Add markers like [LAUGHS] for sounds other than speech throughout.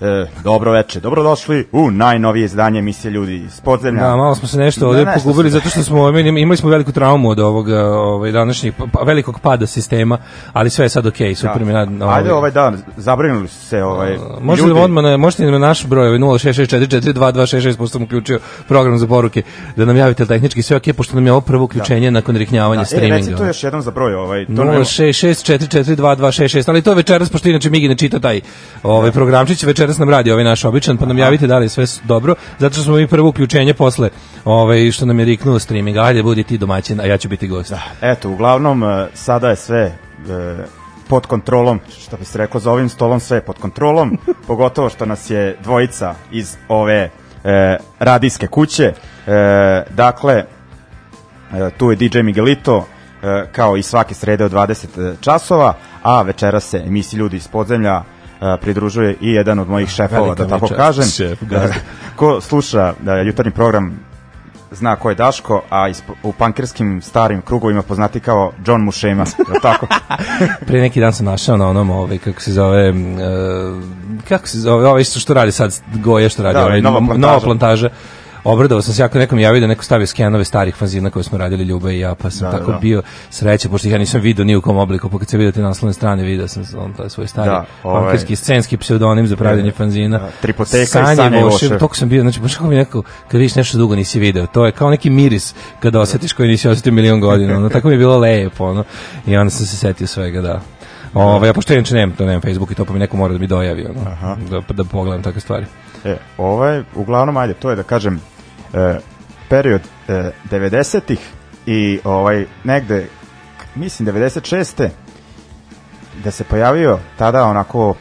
E, dobro veče, dobrodošli u najnovije izdanje emisije Ljudi iz podzemlja. Da, malo smo se nešto Da, nešto pogubili smo- zato što smo imali, smo veliku traumu od ovoga ovaj današnjeg pa, velikog pada sistema, ali sve je sad okej, super mi je. nad- Ajde ovaj dan, zabrinuli se ovaj, Možete li odmah na, možete na naš broj ovaj 0664422266 pošto sam uključio program za poruke da nam javite tehnički sve okej pošto nam je ovo prvo uključenje nakon riknjavanja E, streaminga. reci to još jednom za broj, ovaj, to ne, 0664422266, ali to večeras, pošto inače Migi ne čita taj ovaj programčić, večeras nam radi ovaj naš običan, pa nam javite da li je sve dobro, zato što smo mi prvo uključenje posle ovaj, što nam je riknuo streaming, ajde budi ti domaćin, a ja ću biti gost. Eto, uglavnom, e, sada je sve e, pod kontrolom, što bi se reklo, za ovim stolom sve je pod kontrolom, [LAUGHS] pogotovo što nas je dvojica iz ove e, radijske kuće. E, dakle, tu je DJ Miguelito, kao i svake srede od 20 časova, a večera se emisiji Ljudi iz podzemlja pridružuje i jedan od mojih šefova, Velika da tako čast, kažem. šef, gazda. [LAUGHS] Ko sluša e, jutarnji program zna ko je Daško, a u pankerskim starim krugovima poznati kao John Mušema, je li tako? [LAUGHS] Pre neki dan sam našao na onom, ovaj, kako se zove, uh, kako se zove, ovaj što, što radi sad, Goja što radi, Da, ovaj, nova plantaža. nova plantaža. Obradovao sam se jako nekom javio da neko stavio skenove starih fanzina koje smo radili Ljuba i ja, pa sam Da, tako da. bio sreće, pošto ih ja nisam video ni u kom obliku, pa kad se vidio te naslovne strane, video sam on taj svoj stari Da, ovaj- scenski pseudonim za pravljanje fanzina. Da, Tripoteka i Sanja Sanja Vošev. Toko sam bio, znači baš kako mi neko, kad vidiš nešto dugo nisi video, to je kao neki miris kada osjetiš koji nisi osjetio milion godina, ono, tako mi je bilo lepo, ono, i onda sam se setio svega, da. Ove, ja pošto inače nemam, to nemam Facebook i to pa mi neko mora da mi dojavi, ono, da, da pogledam takve stvari. E, ovaj, uglavnom, ajde, to je da kažem, e, period e, 90-ih i ovaj, negde, mislim, 96. da se pojavio tada onako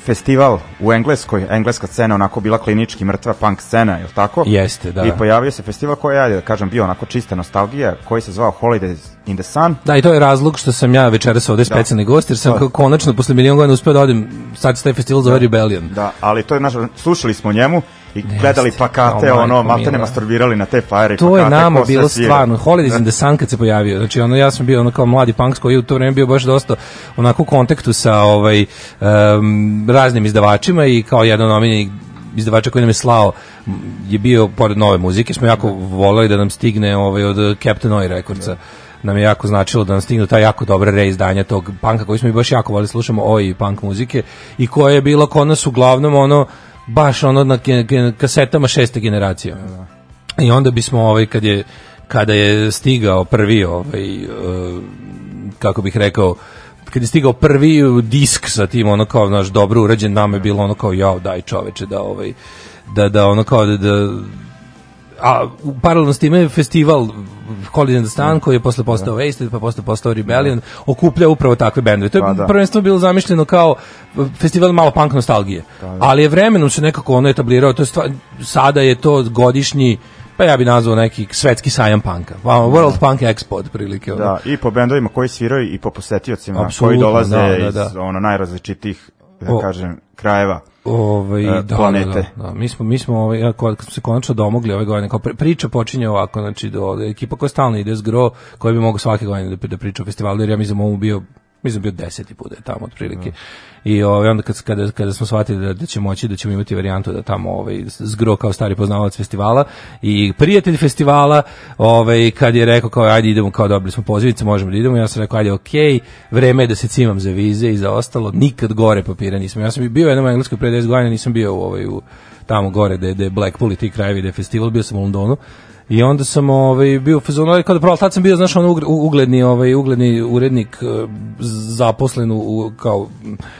festival u Engleskoj, engleska scena onako bila klinički mrtva punk scena, je tako? Jeste, da. I pojavio se festival koji ajde da kažem, bio onako čista nostalgija, koji se zvao Holidays in the Sun. Da, i to je razlog što sam ja večeras ovde specijalni gost, jer sam Da. kao konačno posle milion godina uspeo da odem, sad se taj festival zove Rebellion. Da, ali to je naš, slušali smo njemu i gledali plakate, Kao ono, maltene mila. masturbirali na te flajere i To je plakate, nama ko sve bilo stvarno Holidays in the Sun kad se pojavio. Znači ono ja sam bio ono kao mladi punks koji je u to vreme bio baš dosta onako u kontaktu sa ovaj em, raznim izdavačima i kao jedan od omiljenih izdavača koji nam je slao je bio pored nove muzike smo jako voleli da nam stigne ovaj od Captain Oi Recordsa nam je jako značilo da nam stignu ta jako dobra reizdanja tog panka koji smo i baš jako voleli slušamo oj punk muzike i koja je bila kod nas uglavnom ono baš ono na kasetama šeste generacije. I onda bismo ovaj kad je kada je stigao prvi ovaj e, kako bih rekao kad je stigao prvi disk sa tim ono kao naš dobro urađen nama je bilo ono kao jao daj čoveče da ovaj da da ono kao da, da a u paralelno s time je festival Holiday in the Sun koji je posle postao Wasted pa posle postao Rebellion okuplja upravo takve bendove. To je Pa da. prvenstveno bilo zamišljeno kao festival malo punk nostalgije. Ali je vremenom se nekako ono etablirao, to je stvar, sada je to godišnji pa ja bi nazvao neki svetski sajam panka. Pa, World Punk Expo otprilike. ono. Da, i po bendovima koji sviraju i po posetiocima Apsolutno, koji dolaze da, da, iz da. ono najrazličitijih da O. kažem krajeva. Ovaj e, da, da, planete. da, da. Mi smo mi smo ovaj kad smo se konačno domogli ove godine kao pri- priča počinje ovako znači do ekipa koja stalno ide s gro koji bi mogao svake godine da, da priča o festivalu jer ja mislim da mu bio mislim da bio deseti put da je tamo otprilike. I ovaj onda kad kada kada smo shvatili da, da će moći da ćemo imati varijantu da tamo ovaj zgro kao stari poznavalac festivala i prijatelj festivala, ovaj kad je rekao kao ajde idemo kao dobili smo pozivnice, možemo da idemo. Ja sam rekao ajde okej, vreme je da se cimam za vize i za ostalo, nikad gore papira nisam. Ja sam bio jednom engleskoj pre 10 godina, nisam bio u ovaj u tamo gore da da je Blackpool i ti krajevi da je festival, bio sam u Londonu. I onda sam ovaj bio u fazonu kao da pravo tad sam bio znaš on ugledni ovaj ugledni urednik eh, zaposlen u, kao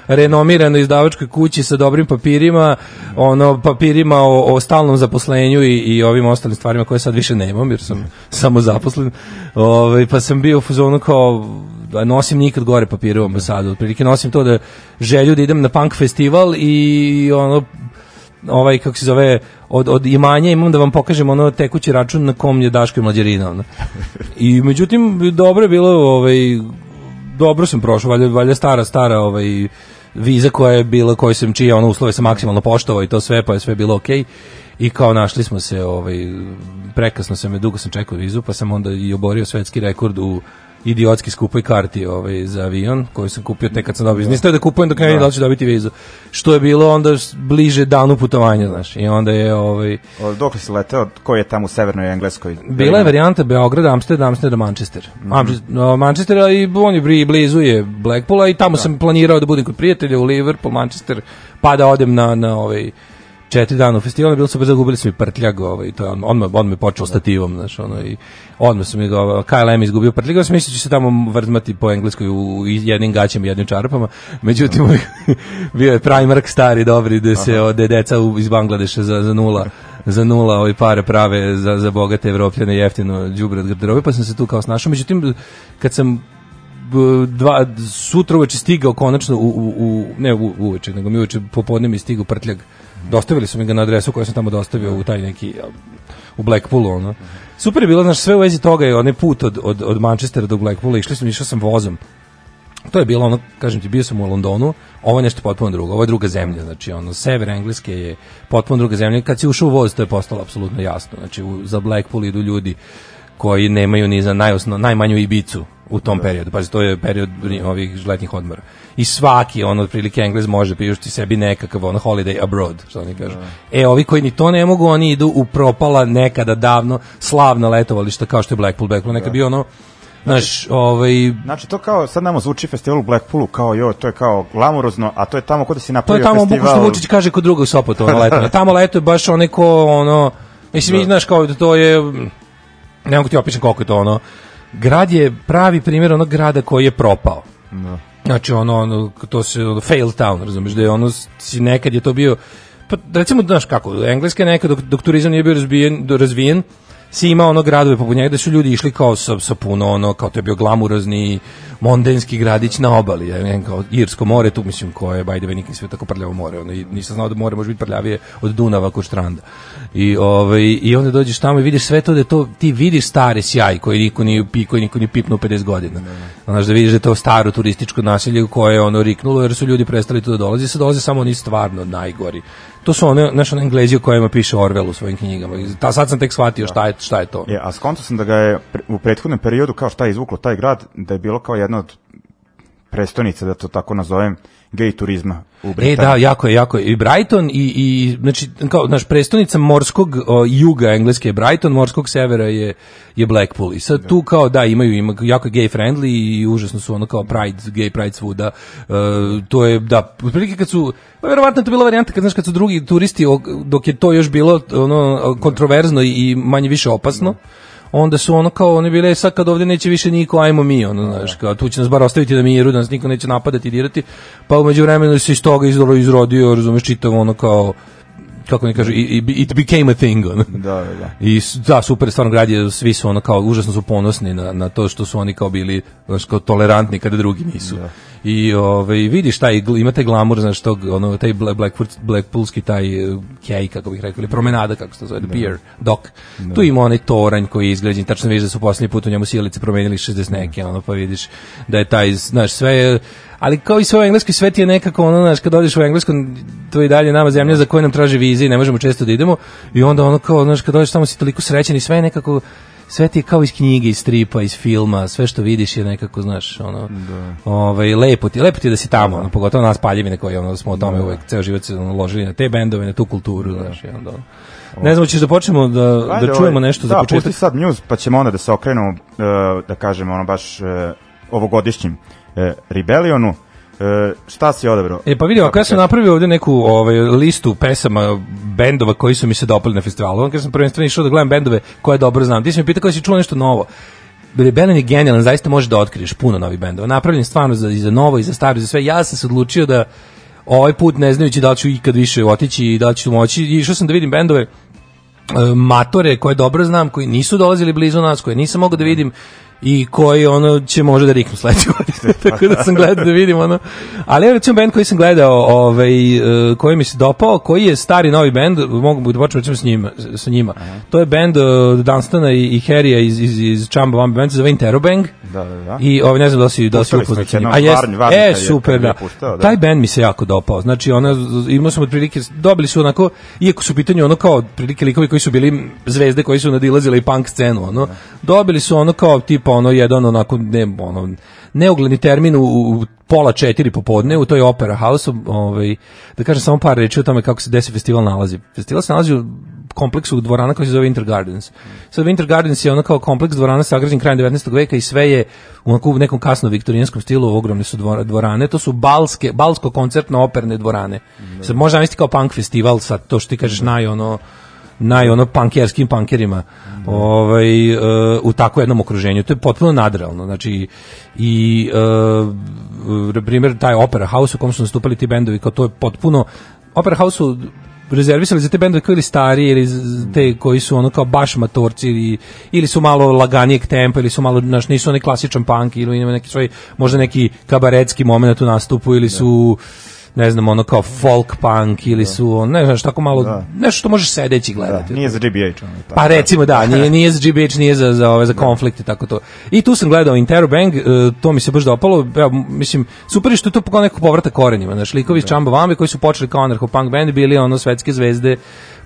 renomiranoj izdavačkoj kući sa dobrim papirima, ono papirima o, o stalnom zaposlenju i, i ovim ostalim stvarima koje sad više nemam jer sam [LAUGHS] samo zaposlen. Ovaj pa sam bio u fazonu kao da nosim nikad gore papire u ambasadu. Otprilike nosim to da želju da idem na punk festival i ono ovaj kako se zove od od imanja imam da vam pokažem ono tekući račun na kom je Daško i mlađerina. I međutim dobro je bilo ovaj dobro sam prošao valjda valjda stara stara ovaj viza koja je bila koji sam čija ono uslove sam maksimalno poštovao i to sve pa je sve bilo okej. I kao našli smo se ovaj prekasno sam me dugo sam čekao vizu pa sam onda i oborio svetski rekord u idiotski skupoj karti ovaj, za avion koju sam kupio tek kad sam dobio. Nisam da kupujem dok ne vidim da li ću dobiti vizu. Što je bilo onda bliže danu putovanja, znaš. I onda je ovaj O, Dok li si leteo, ko je tamo u severnoj Engleskoj? bila je varijanta Beograd, Amsterdam, Amsterdam, Manchester. Manchester, Manchester i on je blizu je Blackpoola i tamo sam planirao da budem kod prijatelja u Liverpool, Manchester, pa da odem na na ovaj četiri dana u festivalu, bilo super, zagubili smo i prtljag, ovaj, to je on, on, me, on me počeo stativom, znaš, ono, i odmah sam mi ga, KLM izgubio prtljag, ja sam mislio da se tamo vrzmati po engleskoj u, jednim gaćama i jednim čarapama, međutim, [LAUGHS] bio je Primark stari, dobri, da se, o, je deca u, iz Bangladeša za, za nula, za nula ovaj pare prave za, za bogate evropljane jeftino đubre od garderobe, pa sam se tu kao snašao, međutim, kad sam dva sutra uveče stigao konačno u, u, u ne u, uveče, nego mi uveče popodne mi stigao prtljag. Dostavili su mi ga na adresu koju sam tamo dostavio u taj neki u Blackpoolu, ono. Super je bilo, znaš, sve u vezi toga je onaj put od, od, od Manchestera do Blackpoola, išli sam, išao sam vozom. To je bilo ono, kažem ti, bio sam u Londonu, ovo je nešto potpuno drugo, ovo je druga zemlja, znači ono, sever Engleske je potpuno druga zemlja, kad si ušao u voz, to je postalo apsolutno jasno, znači u, za Blackpool idu ljudi koji nemaju ni za najosno, najmanju ibicu u tom periodu, pazi, to je period ovih letnjih odmora. I svaki, on otprilike Englez može priušti sebi nekakav on holiday abroad, što oni kažu. E, ovi koji ni to ne mogu, oni idu u propala nekada davno slavna letovališta kao što je Blackpool. Blackpool neka bio ono, znaš, ovaj, Znači to kao, sad nama zvuči festival u Blackpoolu kao jo, to je kao glamurozno, a to je tamo kod da si To je napravio tamo festival. Vučić kaže kod drugog Sopota ono letovanje. [LAUGHS] Tamo leto je baš onaj ko ono mislim da. znaš kao da to je ne mogu ti opišem koliko je to ono grad je pravi primjer onog grada koji je propao. Da. Znači ono, ono to se ono, fail town, razumeš, da je ono si nekad je to bio pa recimo znaš kako, engleska je nekad dok, dok turizam nije bio razvijen, do- razvijen si imao ono gradove poput njega da su ljudi išli kao sa, sa puno ono, kao to je bio glamurozni mondenski gradić na obali, ja ne kao Irsko more, tu mislim koje je, way, nikad sve tako prljavo more, ono, i nisam znao da more može biti prljavije od Dunava kod Štranda. I, ovaj, I onda dođeš tamo i vidiš sve to da to, ti vidiš stari sjaj koji niko nije pi, koji niko nije pipnuo 50 godina. Znaš da vidiš da je to staro turističko naselje koje je ono riknulo jer su ljudi prestali tu da dolaze, sad dolaze samo oni stvarno najgori. To su one, znaš, one Englezi o kojima piše Orwell u svojim knjigama. I Ta, sad sam tek shvatio šta je, šta je to. Je, a skonto sam da ga je u prethodnom periodu, kao šta je izvuklo taj grad, da je bilo kao jedna od prestonica, da to tako nazovem, gej turizma u E Britaniji. da, jako je, jako je. I Brighton i, i znači, kao, naš prestonica morskog o, juga engleske je Brighton, morskog severa je, je Blackpool. I sad tu kao, da, imaju, ima, jako je gay friendly i užasno su ono kao pride, gay pride svuda. E, to je, da, otprilike kad su, pa verovatno je to bila varijanta kad, znaš, kad su drugi turisti, dok je to još bilo ono, kontroverzno i manje više opasno, onda su ono kao oni bile "E, sad kad ovdje neće više niko ajmo mi ono znaš kao tu će nas bar ostaviti da miru da nas niko neće napadati i dirati pa umeđu vremenu se iz toga izro- izrodio razumeš čitavo ono kao kako ne kažu it became a thing ono. Da, da, da. I da, super, stvarno grad je, svi su ono kao, užasno su ponosni na, na to što su oni kao bili, znaš, kao tolerantni kada drugi nisu. I ovaj, vidiš taj, gl- ima taj glamur, znaš, tog, ono, taj Bla- Blackpool, Blackpoolski, taj kej, kako bih rekao, ili promenada, kako se to zove, the pier, dock. Tu ima onaj toranj koji je izgrađen, tačno vidiš da su posljednji put u njemu sjelice promenili 60 neke, ono, pa vidiš da je taj, znaš, sve je, ali kao i sve u engleskoj svet je nekako ono, znaš, kad odeš u engleskom, to je i dalje nama zemlja za koju nam traže vize i ne možemo često da idemo i onda ono kao, znaš, kad dođeš tamo si toliko srećan i sve je nekako, sve ti je kao iz knjige, iz stripa, iz filma, sve što vidiš je nekako, znaš, ono, ovaj, lepo ti, lepo ti da si tamo, ono, pogotovo nas paljevine koji ono, smo o tome uvek ceo život se ono, ložili na te bendove, na tu kulturu, znaš, i onda. Ne znam, ćeš da počnemo da, Ajde, da ovaj, čujemo nešto za da, početak? pusti sad news, pa ćemo onda da se okrenemo, uh, da kažemo, ono baš uh, ovogodišnjim uh, Rebellionu. Uh, šta si odabrao? E pa vidi, ako ja sam napravio ovde neku ovaj, listu pesama bendova koji su mi se dopali na festivalu. On kad sam prvenstveno išao da gledam bendove koje dobro znam. Ti si mi pitao kada si čuo nešto novo. Rebellion je genijalan, zaista možeš da otkriješ puno novih bendova. Napravljen stvarno za, i za novo i za staro i za sve. Ja sam se odlučio da ovaj put ne znajući da li ću ikad više otići i da li ću moći. I išao sam da vidim bendove e, matore koje dobro znam, koji nisu dolazili blizu nas, koje nisam mogao da vidim i koji ono će možda da riknu sledeće [LAUGHS] godine. Tako da sam gledao da vidim ono. Ali evo recimo bend koji sam gledao, ovaj e, koji mi se dopao, koji je stari novi bend, mogu da počnem recimo s njima, sa njima. To je bend uh, Dunstana i, i Harrya iz iz iz Chamba Wamba band zove Interrobang. Da, da, da. I ovaj ne znam da si da si smo upoznat njim. jednom A jes, e super je da. puštao, da. Taj bend mi se jako dopao. Znači ona imao sam otprilike dobili su onako iako su u pitanju ono kao otprilike likovi koji su bili zvezde koji su nadilazili i punk scenu, ono. Dobili su ono kao tipa ono jedan onako ne ono neugledni termin u, u pola četiri popodne u toj Opera House, ovaj, da kažem samo par reči o tome kako se desi festival nalazi. Festival se nalazi u kompleksu dvorana koji se zove Winter Gardens. Sad Winter Gardens je ono kao kompleks dvorana sagrađen krajem 19. veka i sve je u nekom kasno viktorijanskom stilu, ogromne su dvora- dvorane, to su balske, balsko koncertno operne dvorane. Sad možda zamisliti kao punk festival, sad to što ti kažeš naj ono naj ono pankerskim pankerima ovaj, e, u tako jednom okruženju. To je potpuno nadrealno. Znači, i e, primjer, taj Opera House u kom su nastupali ti bendovi, kao to je potpuno Opera House su rezervisali za te bendove koji ili stari ili te koji su ono kao baš matorci ili, ili su malo laganijeg tempa ili su malo znaš, nisu oni klasičan punk ili imaju neki svoj možda neki kabaretski moment u nastupu ili su ne znam ono kao folk punk ili su on, ne znaš tako malo Da. nešto što možeš sedeći Da, gledati nije za GBH. Ono, tako. pa recimo da, [LAUGHS] nije, nije za GBH, nije za, za, ove, za konflikte, tako to. I tu sam gledao Interrobang, e, to mi se baš dopalo, evo, mislim, super je što je to kao neko povrata korenima, znaš, likovi iz Chamba Wambe koji su počeli kao anarcho-punk band, bili ono svetske zvezde,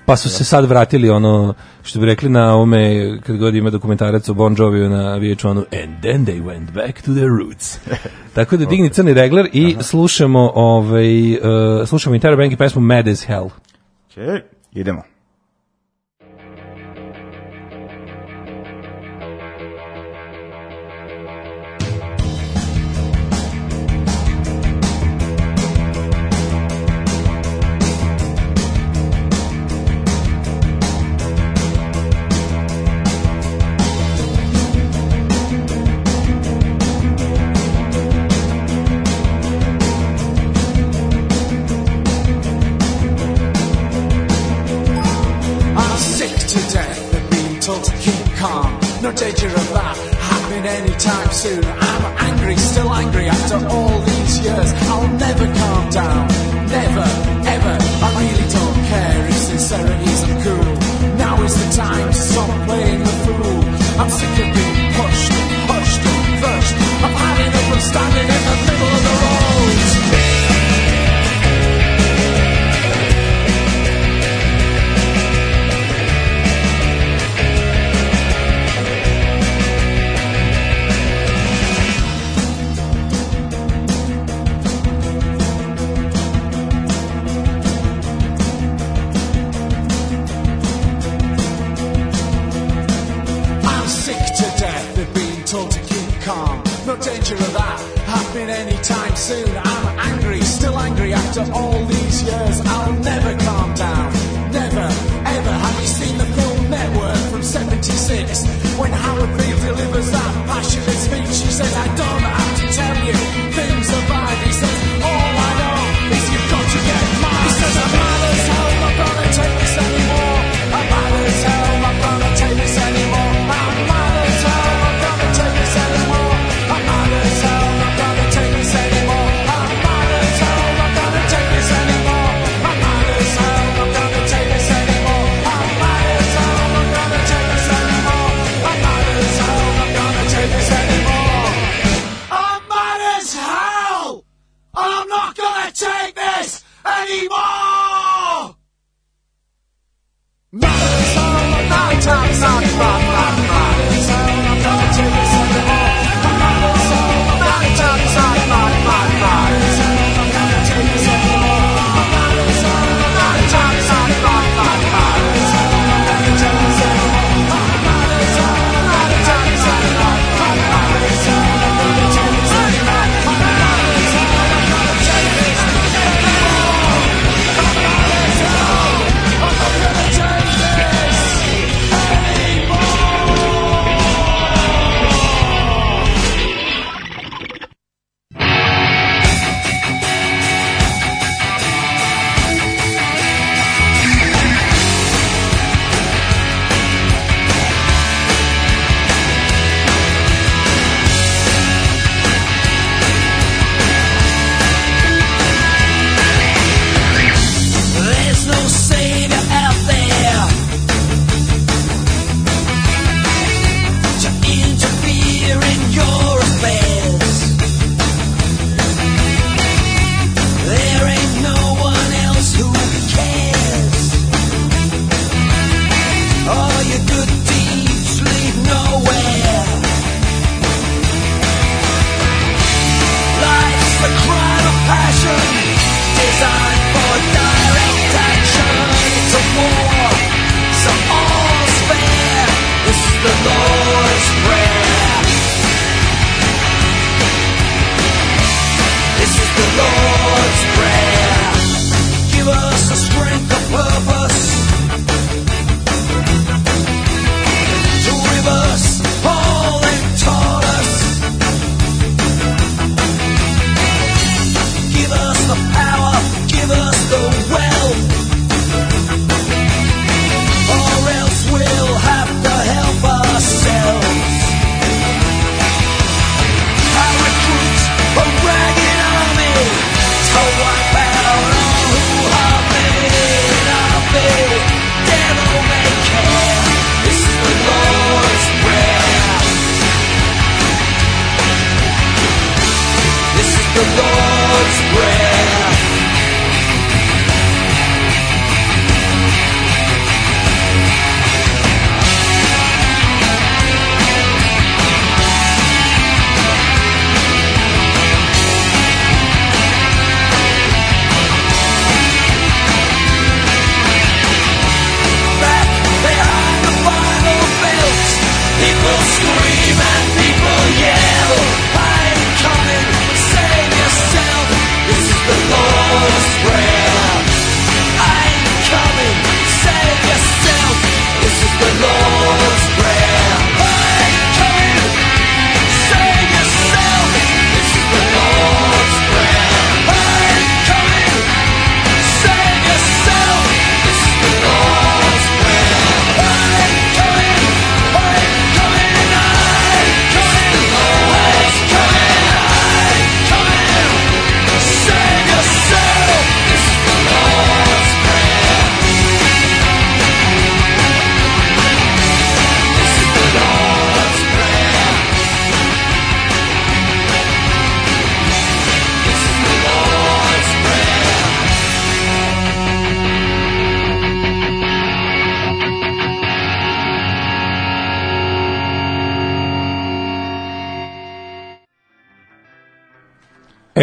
pa su se sad vratili ono, što bi rekli na ome, kad god ima dokumentarac o Bon Joviju na VH1, and then they went back to their roots. [LAUGHS] Tako da digni crni regler i slušamo, ovaj, uh, slušamo Interrobang i pesmu Mad as Hell. Okej, idemo.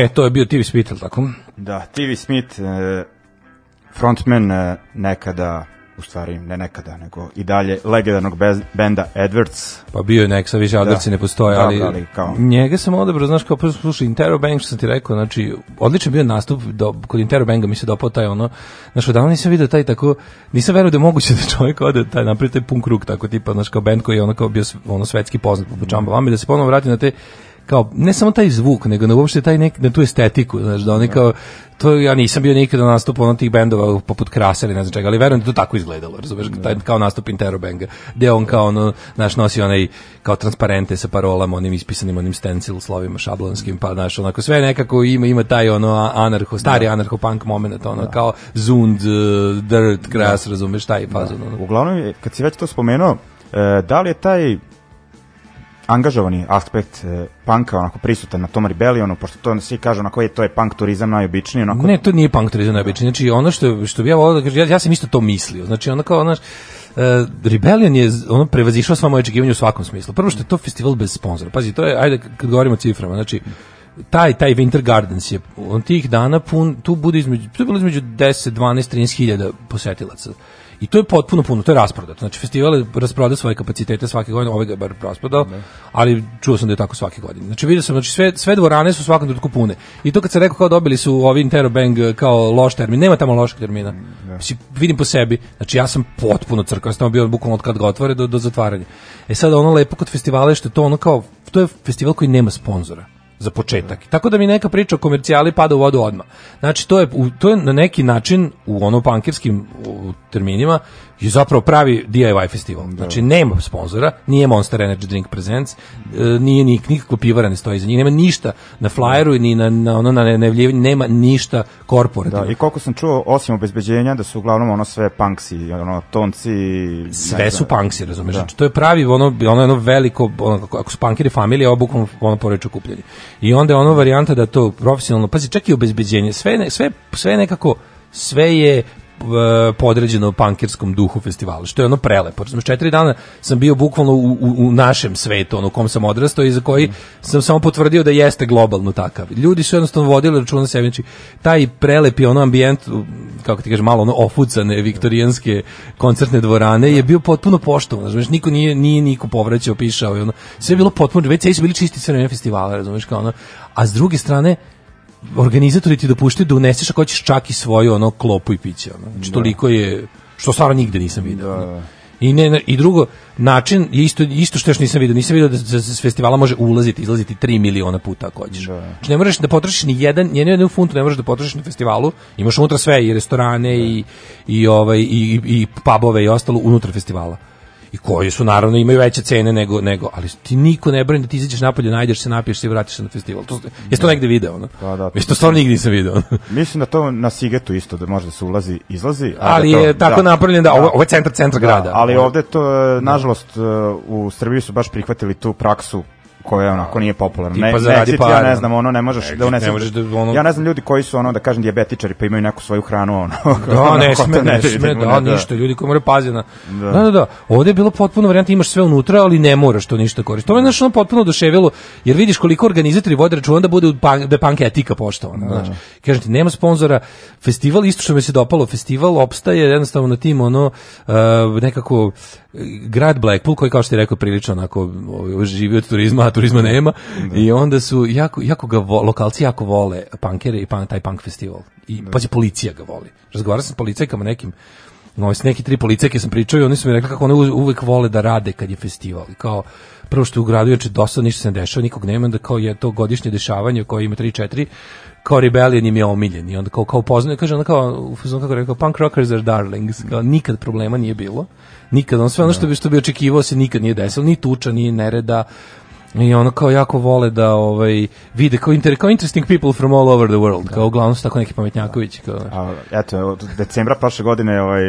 E, to je bio TV Smith, tako? Da, TV Smith, e, frontman e, nekada, u stvari ne nekada, nego i dalje legendarnog bez- benda Edwards. Pa bio je nek, sad više Adlerci ne postoje, Da, ali, ali kao- njega sam odabrao, znaš, kao prvo slušaj, Interrobang, što sam ti rekao, znači, odličan bio nastup, do, kod Interrobanga mi se dopao taj ono, znaš, odavno nisam vidio taj tako, nisam verovao da je moguće [LAUGHS] da čovjek ode taj napravi taj punk rock, tako tipa, znaš, kao band koji je ono kao bio ono svetski poznat po Čamba da se ponovo vrati na te kao ne samo taj zvuk, nego na uopšte taj nek, na tu estetiku, znaš, da oni kao to ja nisam bio nikada na nastupu onih tih bendova poput Krasa ili ne znam čega, ali verujem da to tako izgledalo, razumeš, taj kao nastup Interrobanga, gde on kao ono, znaš, nosi onaj kao transparente sa parolama, onim ispisanim onim stencil slovima šablonskim, pa znaš, onako sve nekako ima ima taj ono anarho, stari anarho punk moment, ono kao Zund, uh, Dirt, Kras, razumeš, taj fazon. ono. Uglavnom, kad si već to spomenuo, e, da li je taj angažovani aspekt e, panka onako prisutan na tom rebelionu, pošto to svi kažu onako je to je punk turizam najobičniji, onako Ne, to nije punk turizam najobičniji. Znači, ono što, što bi ja volao da kažem, ja, ja sam isto to mislio. Znači, ono kao, znaš, Uh, Rebellion je ono prevazišao sva moje očekivanja u svakom smislu. Prvo što je to festival bez sponzora. Pazi, to je ajde kad govorimo o ciframa, znači taj taj Winter Gardens je on tih dana pun tu bude između tu bilo između 10, 12, 13 hiljada posetilaca. I to je potpuno puno, to je rasprodato. Znači festival je rasprodao svoje kapacitete svake godine, ovaj ga je bar rasprodao, ali čuo sam da je tako svake godine. Znači vidio sam, znači sve sve dvorane su svakom trenutku pune. I to kad se rekao kao dobili su ovi Interrobang kao loš termin, nema tamo lošeg termina. Mislim, vidim po sebi, znači ja sam potpuno crkao, sam tamo bio bukvalno od kad ga otvore do, do zatvaranja. E sad ono lepo kod festivala je što je to ono kao, to je festival koji nema sponzora za početak. Tako da mi neka priča o komercijali pada u vodu odmah. Znači to je to je na neki način u ono pankerskim u, terminima je zapravo pravi DIY festival. Znači nema sponzora, nije Monster Energy Drink Presents, e, nije ni nikakva pivara ne stoji za njih, nema ništa na flyeru ni na na ono na najavljivanju, nema ništa korporativno. Da, i koliko sam čuo, osim obezbeđenja, da su uglavnom ono sve punksi, ono tonci... sve su punksi, razumeš? Znači, to je pravi ono ono jedno veliko ono ako su punkeri familija, obukom ono porodično okupljanje. I onda je ono varijanta da to profesionalno, pazi, čak i obezbeđenje, sve sve sve nekako sve je podređeno pankerskom duhu festivala, što je ono prelepo. Razumeš, četiri dana sam bio bukvalno u, u, u našem svetu, ono u kom sam odrastao i za koji sam samo potvrdio da jeste globalno takav. Ljudi su jednostavno vodili računa sebi, znači taj prelepi ono ambijent, kako ti kažeš, malo ono ofucane viktorijanske koncertne dvorane je bio potpuno poštovan, razumeš, niko nije, nije niko povraćao, pišao i ono, sve je bilo potpuno, već sve su bili čisti vreme festivala, razumeš, kao ono, a s druge strane, organizatori ti dopuštaju da uneseš ako hoćeš čak i svoju ono klopu i piće ono. Znači toliko je što stvarno nigde nisam video. ono. I ne i drugo način je isto isto što još nisam video, nisam video da se s festivala može ulaziti, izlaziti 3 miliona puta ako hoćeš. Znači ne možeš da potrošiš ni jedan, ni jednu funtu ne možeš da potrošiš na festivalu. Imaš unutra sve i restorane i i ovaj i i, i pubove i ostalo unutar festivala i koji su naravno imaju veće cene nego nego ali ti niko ne brani da ti izađeš napolje najdeš se napiješ se i vratiš se na festival. To jesi to negde video ono? Da, da, Mislim, to stvarno nigde nisam video. [LAUGHS] Mislim da to na Sigetu isto, da može da se ulazi, izlazi. a ali da to- je tako napravljen da ovo, ovo je centar centra grada. Da, ali ovde to, e, nažalost, e, u Srbiji su baš prihvatili tu praksu koja onako nije popularna. Ne, zaradi Nexit, ja ne znam, ono ne možeš da uneseš. ne možeš da, ono- Ja ne znam ljudi koji su ono da kažem dijabetičari pa imaju neku svoju hranu ono. Da, [LAUGHS] ne sme, ne sme, da, ne, ništa, ljudi koji moraju paziti na... Da. da, da, ovde je bilo potpuno varijanta, imaš sve unutra, ali ne moraš to ništa koristiti. To me znaš, ono potpuno oduševilo, jer vidiš koliko organizatori vode računa da bude da je punk etika poštovana. Znači, kažem ti, nema sponzora, festival, isto što mi se dopalo, festival opstaje jednostavno na tim, ono, uh, nekako, eh, grad Blackpool, koji kao što ti rekao prilično onako ovaj, živi od turizma, turizma nema, i onda su, jako, jako ga vo, lokalci jako vole punkere i pan, taj punk festival. I, pazi, policija ga voli. Razgovarao sam s policajkama nekim, no, s neki tri policajke sam pričao i oni su mi rekli kako one uvek vole da rade kad je festival. I kao, prvo što je u gradu, jer dosta ništa se ne dešava, nikog nema, da kao je to godišnje dešavanje koje ima 3-4, kao Rebellion im je omiljen. I onda kao, kao poznaju, kaže ona kao, kako je rekao, punk rockers are darlings, kao, nikad problema nije bilo, nikad, ono sve ono što bi, što bi očekivao se nikad nije desilo, ni tuča, ni nereda, i ono kao jako vole da ovaj vide kao, inter, kao interesting people from all over the world, kao uglavnom su tako neki pametnjakovići, kao, A, eto, od decembra prošle godine ovaj,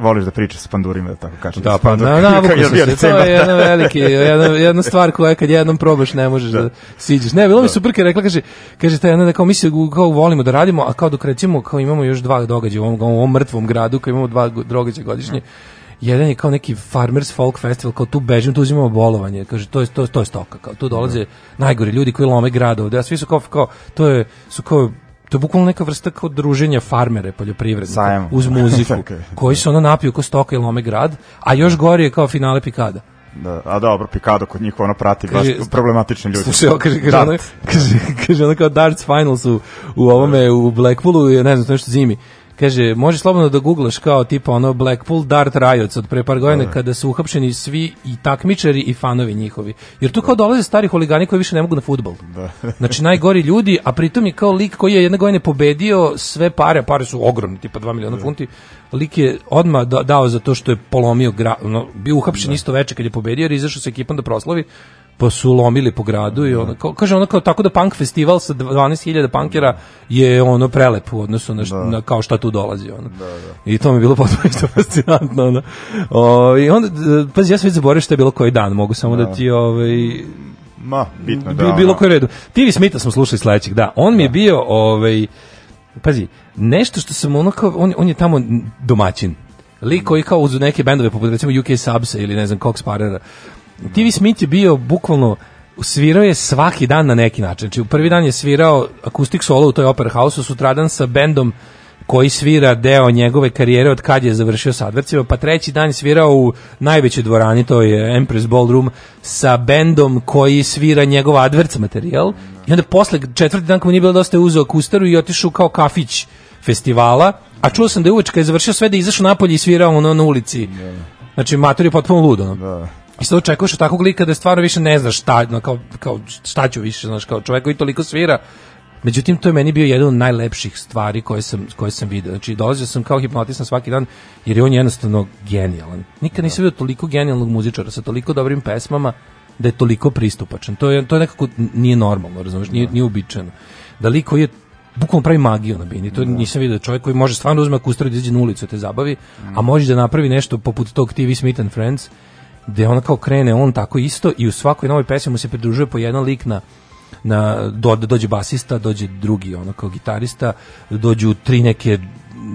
voliš da pričaš s pandurima, da tako kažem. Da, pa na, navuku sam se, to je jedna veliki, jedna, jedna stvar koja kad jednom probaš ne možeš da, siđeš. Ne, bilo mi super kad rekla, kaže, kaže ta jedna da kao mi se kao volimo da radimo, a kao dok recimo kao imamo još dva događaja u ovom, u ovom mrtvom gradu, kao imamo dva događaja godišnje, jedan je kao neki farmers folk festival, kao tu bežim, tu uzimamo bolovanje, kaže, to je, to, to je stoka, kao, tu dolaze najgori ljudi koji lome grad ovde, a svi su kao, kao to je, su kao, to je bukvalno neka vrsta kao druženja farmere poljoprivrednika uz [LAUGHS] muziku, koji se ono napiju ko stoka i lome grad, a još gori je kao finale pikada. Da, a dobro, Pikado kod njih ono prati Kaže, baš problematični ljudi. Slušaj, kaže, kaže, ono, [LAUGHS] kaže, kaže ono kao darts finals u, u ovome, u Blackpoolu, ne znam, to nešto zimi. Kaže, može slobodno da googlaš kao tipa ono Blackpool Dart Riots od pre par godina kada su uhapšeni svi i takmičari i fanovi njihovi. Jer tu kao dolaze stari huligani koji više ne mogu na fudbal. [LAUGHS] Znači najgori ljudi, a pritom je kao lik koji je jedne godine pobedio sve pare, a pare su ogromne, tipa 2 miliona funti. Lik je odmah da- dao za to što je polomio gra, no, bio uhapšen isto veče kad je pobedio jer je izašao sa ekipom da proslavi pa su lomili po gradu i ono, kao, kaže ono kao tako da punk festival sa 12.000 punkera je ono prelep u odnosu na, š- na kao šta tu dolazi ono. I to mi je bilo [LAUGHS] potpuno isto fascinantno ono. O, I onda, pazi, ja sam već zaboravio šta je bilo koji dan, mogu samo da, ti ovaj, Ma, bitno da. bi, bilo koji redu. TV Smitha smo slušali sledećeg, da. On mi je bio, ovaj, pazi, nešto što sam ono kao, on, on je tamo domaćin. Lik koji kao uz neke bendove, poput recimo UK Subsa ili ne znam, Cox Parera. TV Smith je bio bukvalno svirao je svaki dan na neki način. Znači, u prvi dan je svirao akustik solo u toj Opera House-u, sutradan sa bendom koji svira deo njegove karijere od kad je završio sa Advercima, pa treći dan je svirao u najvećoj dvorani, to je Empress Ballroom, sa bendom koji svira njegov Adverts materijal i onda posle četvrti dan mu nije bilo dosta je uzeo kustaru i otišao kao kafić festivala, a čuo sam da je uveč kad je završio sve da je izašao napolje i svirao ono na ulici. Znači, mator je potpuno lud, ono. Da. I sad očekuješ od takvog lika da stvarno više ne znaš šta, no, kao, kao šta ću više, znaš, kao čovjek koji toliko svira. Međutim, to je meni bio jedan od najlepših stvari koje sam, koje sam vidio. Znači, dolazio sam kao hipnotisan svaki dan, jer je on jednostavno genijalan. Nikad nisam vidio toliko genijalnog muzičara sa toliko dobrim pesmama, da je toliko pristupačan. To je, to je nekako nije normalno, razumiješ, nije, nije uobičajeno. Da lik koji je bukvalno pravi magiju na bini. To nisam vidio čovjek koji može stvarno da uzme kustaru da izađe na ulicu da te zabavi, a može da napravi nešto poput tog TV Smith and Friends, gde ona kao krene on tako isto i u svakoj novoj pesmi mu se pridružuje po jedan lik na na do, dođe basista, dođe drugi ono kao gitarista, dođu tri neke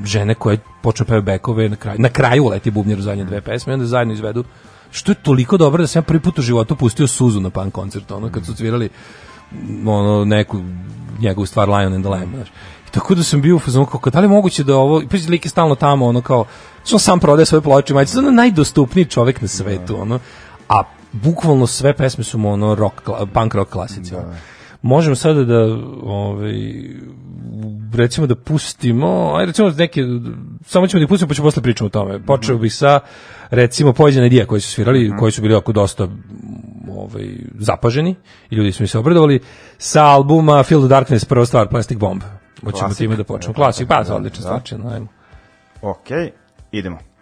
žene koje počnu pevaju bekove na kraju, na kraju leti bubnjar zadnje dve pesme i onda zajedno izvedu što je toliko dobro da sam ja prvi put u životu pustio suzu na punk koncertu, ono kad su svirali ono neku njegovu stvar Lion and the Lamb, znaš. Tako da sam bio u fazonu kako da li moguće da ovo pa lik je stalno tamo ono kao što sam prodaje svoje ploče, majice, ono najdostupniji čovjek na svetu, ono. A bukvalno sve pesme su mu ono rock, punk rock klasici. ono. Možemo sada da ovaj recimo da pustimo, aj recimo neke samo ćemo da ih pustimo pa ćemo posle pričamo o tome. Počeo bih sa recimo pojedine idija koji su svirali, koji su bili oko dosta ovaj zapaženi i ljudi su mi se obradovali sa albuma Feel the Darkness prva stvar Plastic Bomb. Hoćemo time da počnemo. Klasik, pa odlična stvar, ajmo. Ok, idemo. Feel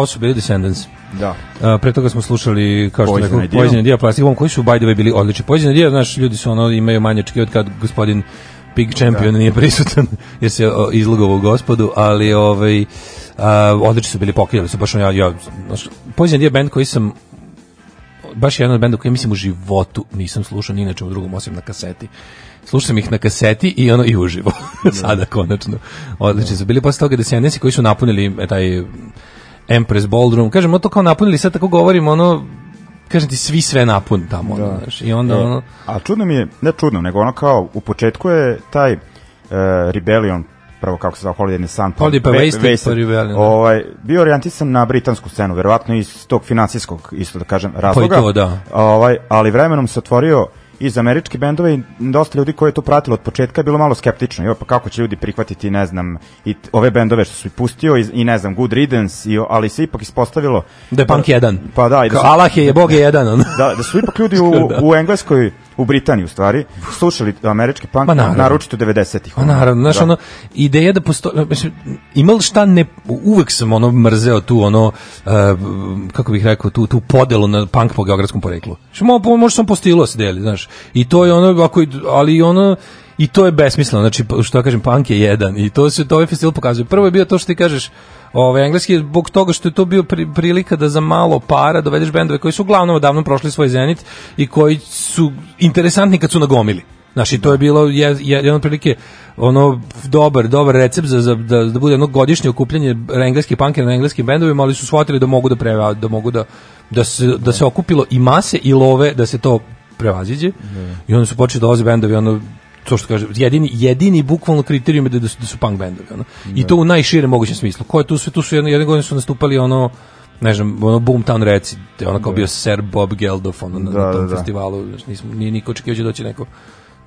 Ovo su bili Descendants. Da. Uh, pre toga smo slušali kao što rekao. Poison Idea Plastic Bomb koji su by the way bili odlični. Poison Idea, znaš, ljudi su ono imaju manje očekivati kad gospodin Big Champion nije prisutan [LAUGHS] jer se izlogovao gospodu, ali ovaj a, odlični su bili pokidali su baš ja, ja znaš, Poison Idea band koji sam baš jedan od benda koji mislim u životu nisam slušao ni na čemu drugom osim na kaseti. Slušao sam ih na kaseti i ono i uživo. [LAUGHS] Sada konačno. Odlični su bili posle toga Descendants koji su napunili e, taj Empress Ballroom. Kažemo to kao napunili, sad tako govorimo ono kažem ti svi sve napun tamo ono, znaš. I onda E, ono A čudno mi je, ne čudno, nego ono kao, u početku je taj uh, Rebellion, prvo kako se zove Holiday in the Sun, Holiday pa Wasted, pa Rebellion, da. ovaj, bio orijentisan na britansku scenu, verovatno iz tog finansijskog, isto da kažem, razloga. Pa to, da. Ovaj, ali vremenom se otvorio iz američke bendove i dosta ljudi koji je to pratilo od početka je bilo malo skeptično. Jo, pa kako će ljudi prihvatiti, ne znam, i ove bendove što su i pustio i, i ne znam, Good Riddance, i, ali se ipak ispostavilo da je punk jedan. Pa da, i da su- Allah je, je Bog je jedan. Da, da su ipak ljudi u, [LAUGHS] u Engleskoj, u Britaniji u stvari, slušali američki punk, Ma naravno. naročito 90-ih. Pa naravno, znaš, Da. ono, ideja da postoji, mislim, ima li šta ne, uvek sam ono mrzeo tu, ono, uh, kako bih rekao, tu, tu podelu na punk po geografskom poreklu. Što mo, po- može sam po stilu da se deli, znaš, i to je ono, ako, ali ono, i to je besmisleno, znači, što ja kažem, punk je jedan, i to se, to ovaj festival pokazuje. Prvo je bio to što ti kažeš, Ovaj engleski zbog toga što je to bio pri, prilika da za malo para dovedeš bendove koji su uglavnom odavno prošli svoj zenit i koji su interesantni kad su na gomili. Znaš, i to je bilo je, je, jedan prilike ono dobar, dobar recept za, za da, da bude jedno godišnje okupljanje engleskih punkera na engleskim bendovima, ali su shvatili da mogu da preva, da mogu da da se da se okupilo i mase i love da se to prevaziđe. I onda su počeli da dolaze bendovi ono to što kaže, jedini, jedini bukvalno kriterijum je da, da, su, da su punk bendovi. Ono. I to u najširem mogućem smislu. Ko je tu sve, tu su jedne, jedne godine su nastupali ono, ne znam, ono Boomtown Reci, ono kao bio Sir Bob Geldof ono, na, Da, na tom da, da. festivalu, znaš, nismo, nije niko očekivao da će doći neko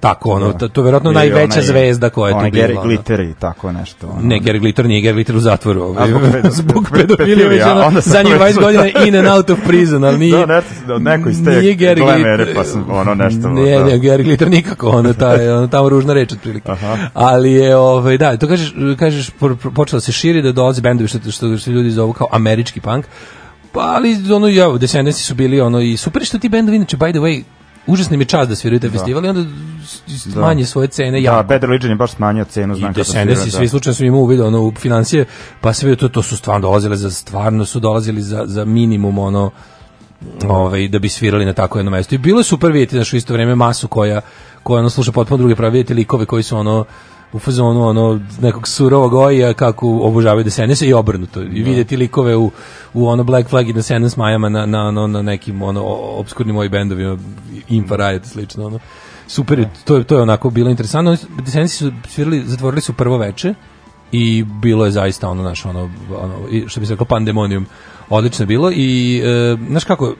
tako, ono, Da. to, to je verovatno najveća onaj- zvezda koja je tu bila. Gary. Glitter i tako nešto. Ono. Ne, Gary Glitter nije Gary Glitter u zatvoru. Ovaj, A, zbog [LAUGHS] pedo- zbog pedofilije, već ono, zadnjih 20 mislio- godina in and out of prison, ali nije... Da, ne, neko iz te nije Gary glam Glitter- ere, pa sam ono nešto, Ne, da. ne, Gary Glitter nikako, ono, ta, ono, tamo ružna reč otprilike. Aha. Ali je, ovaj, da, to kažeš, kažeš po- po- počelo se širi da dolaze bendovi što, što, što ljudi zovu kao američki punk, pa ali ono, ja, Descendants su bili ono i super što ti bendovi, inače, by the way, užasni mi je čast da sviraju te festival i onda manje svoje cene Da, jako. Bad Religion je baš smanjio cenu, I znam kako Descendants i svi da. slučajno su imao uvid ono, u financije, pa sve to, to su stvarno dolazile za, stvarno su dolazili za, za minimum ono, ovaj, da bi svirali na tako jedno mesto. I bilo je super vidjeti znaš, u isto vreme masu koja, koja ono, sluša potpuno druge prave, vidjeti likove koji su ono, u fazonu ono nekog surovog oja kako obožavaju Descendants i obrnuto. I vidjeti likove u, u ono Black Flag i Descendants majama na, na, na, na nekim ono obskurnim mojim bendovima Infa Riot i slično ono. Super je, to je to je onako bilo interesantno. Oni su- svirali zatvorili su prvo veče i bilo je zaista ono naš ono, ono što bi se rekao pandemonium odlično bilo i e, znaš kako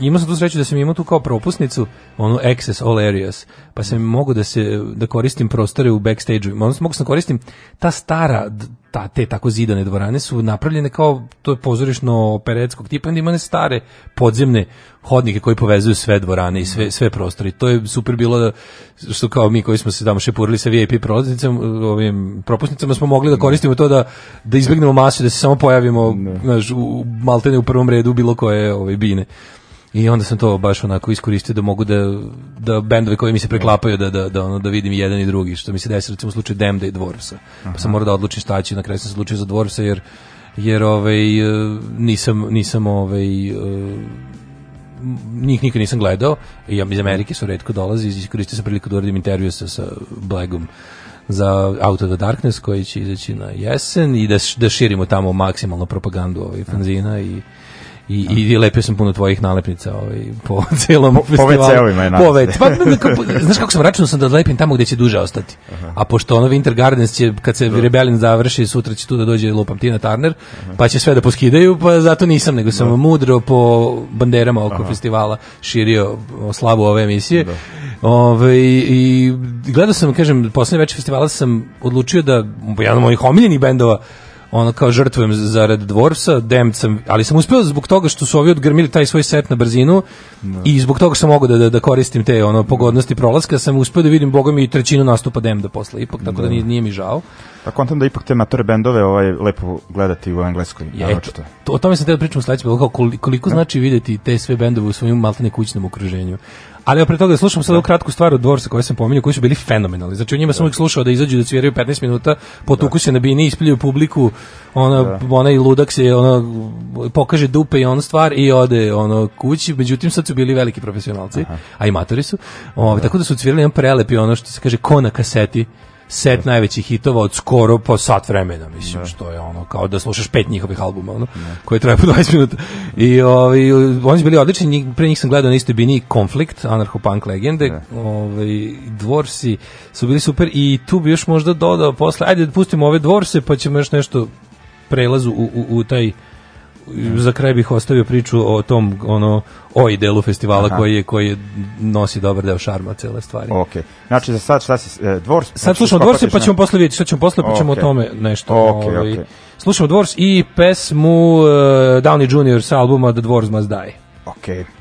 imao sam tu sreću da sam imao tu kao propusnicu onu access all areas pa sam mogu da se da koristim prostore u backstage odnosno mogu sam da koristim ta stara ta, te tako zidane dvorane su napravljene kao to je pozorišno operetskog tipa onda ima one stare podzemne hodnike koji povezuju sve dvorane i sve, sve prostore. I to je super bilo da što kao mi koji smo se tamo šepurili sa VIP prolaznicama ovim propusnicama smo mogli da koristimo to da da izbegnemo masu da se samo pojavimo znaš, u, u maltene u prvom redu bilo koje ove bine i onda sam to baš onako iskoristio da mogu da da bendove koji mi se preklapaju da da da ono da vidim jedan i drugi što mi se desi recimo u slučaju Demda i Dvorsa. Pa sam morao da odlučim šta ću, na kraju sam se odlučio za Dvorsa jer jer ovaj nisam nisam ovaj e, njih nikad nisam gledao i ja iz Amerike su retko dolazi iskoristio sam priliku da uradim intervju sa, sa Blagom za Out of the Darkness koji će izaći na jesen i da, da širimo tamo maksimalno propagandu ovaj fanzina i I, i lepio sam puno tvojih nalepnica ovaj, po [LAUGHS] celom Po- po festivalu. WC-ovima je Po nalepnice. WC. Pa, kako- znaš kako sam računao sam da odlepim tamo gde će duže ostati. A pošto ono Winter Gardens će, kad se Rebellion završi, sutra će tu da dođe lupam Tina Turner, pa će sve da poskidaju, pa zato nisam, nego sam mudro po banderama oko festivala širio slavu ove emisije. Ove, I gledao sam, kažem, poslednje večer festivala sam odlučio da jedan od mojih omiljenih bendova ono kao žrtvujem zarad Dvorsa, Damned sam, ali sam uspeo zbog toga što su ovi odgrmili taj svoj set na brzinu i zbog toga što sam mogu da, da, da koristim te ono pogodnosti prolaska, sam uspeo da vidim boga mi i trećinu nastupa Damneda posle ipak, tako da nije, nije mi žao. A kontam da ipak te matore bendove ovaj, lepo gledati u engleskoj. Je, to, to, o tome sam te da pričam u sledećem, koliko, koliko znači videti te sve bendove u svojim maltene kućnom okruženju. Ali pre toga slušamo sad ovu kratku stvar od Dvorsa koju sam pominjao, koji su bili fenomenalni. Znači u njima sam uvijek slušao da izađu da cviraju 15 minuta, potuku se na bini, ispljuju publiku, ona, onaj ludak se ono, pokaže dupe i onu stvar i ode ono kući, međutim sad su bili veliki profesionalci, a i matori su. Ovaj tako da su cvirali jedan prelepi ono što se kaže ko na kaseti set najvećih hitova od skoro po sat vremena, mislim, što je ono, kao da slušaš pet njihovih albuma, ono, koje traje po 20 minuta. I ovi, oni su bili odlični, njih- pre njih sam gledao na istoj bini Konflikt, anarcho-punk legende, ovaj, Dvorsi su bili super i tu bi još možda dodao posle, ajde da pustimo ove Dvorse, pa ćemo još nešto prelazu u, u, u taj za kraj bih ostavio priču o tom ono oj delu festivala Aha. koji je koji nosi dobar deo šarma cele stvari. Ok. Znači za sad šta si, e, dvor... Sad slušamo Dvorse, pa ćemo posle vidjeti, šta ćemo posle, pa ćemo Ok. o tome nešto. Ok, ovaj. ok. Slušamo Dvors i pesmu uh, Downey Jr. sa albuma The Dwarves Must Die. Ok.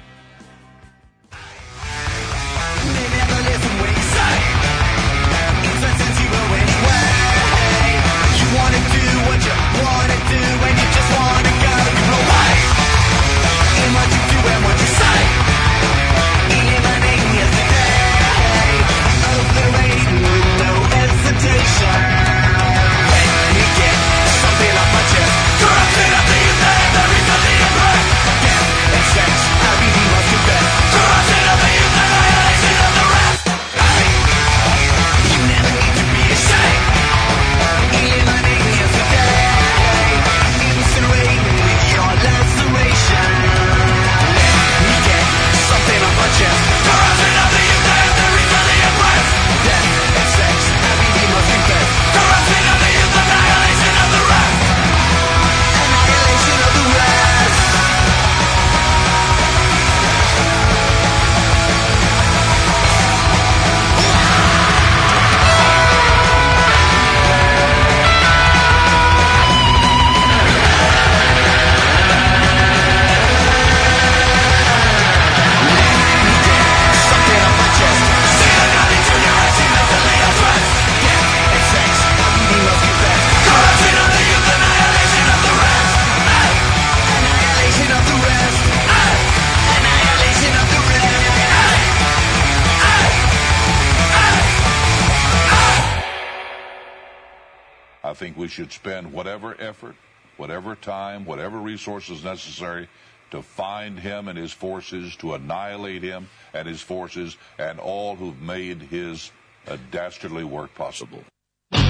Spend whatever effort, whatever time, whatever resources necessary to find him and his forces, to annihilate him and his forces, and all who've made his uh, dastardly work possible. Things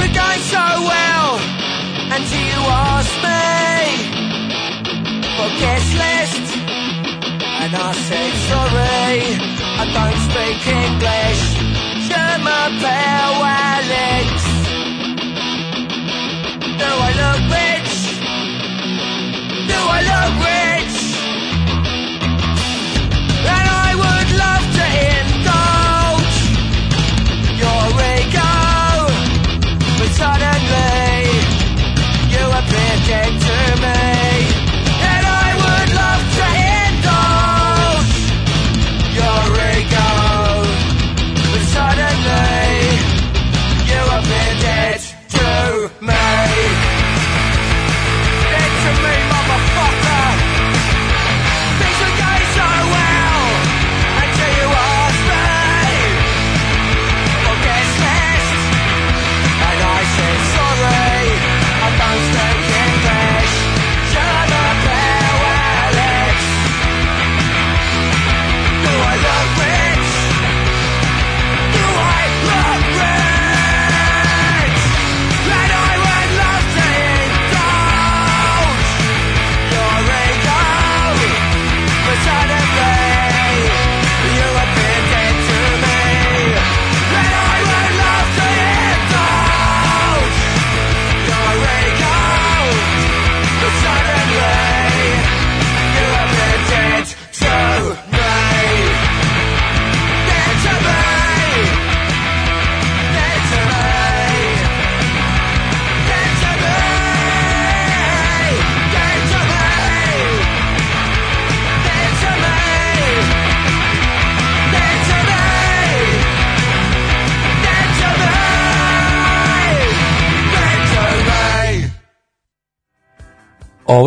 were going so well until you asked me for guest list, and I said sorry, I don't speak English. Je m'appelle Alex. Do I look rich? Do I look rich?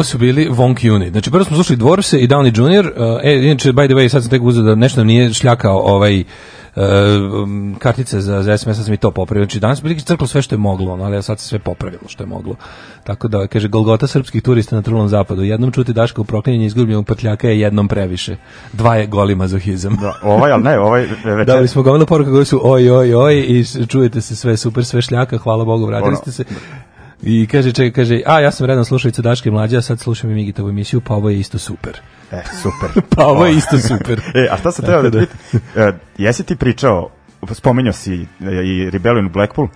Su bili Vonk Unit. Znači, prvo smo slušali Dvorse i Downey Jr. Uh, e, inače, by the way, sad sam tek uzeo da nešto nam nije šljakao ovaj uh, kartice za, za SMS, sad sam i to popravio. Znači, danas bi crklo sve što je moglo, ono, ali sad se sve popravilo što je moglo. Tako da, kaže, Golgota srpskih turista na trulom zapadu. Jednom čuti Daška u proklinjenju izgubljenog prtljaka je jednom previše. Dva je goli mazohizam. Da, ovaj, ali ne, ovaj [LAUGHS] večer... Dali smo gomilu poruka koji su oj, oj, oj i čujete se sve super, sve šljaka, hvala Bogu, vratili Ono, ste se. I kaže, čekaj, kaže, a ja sam redan slušalica Daške Mlađa, a sad slušam i Migitovu emisiju, pa ovo je isto super. E, super. [LAUGHS] Pa ovo je isto super. [LAUGHS] E, a šta sam Tako da da. E, jesi ti pričao, spominjao si e, i Rebellion u Blackpool,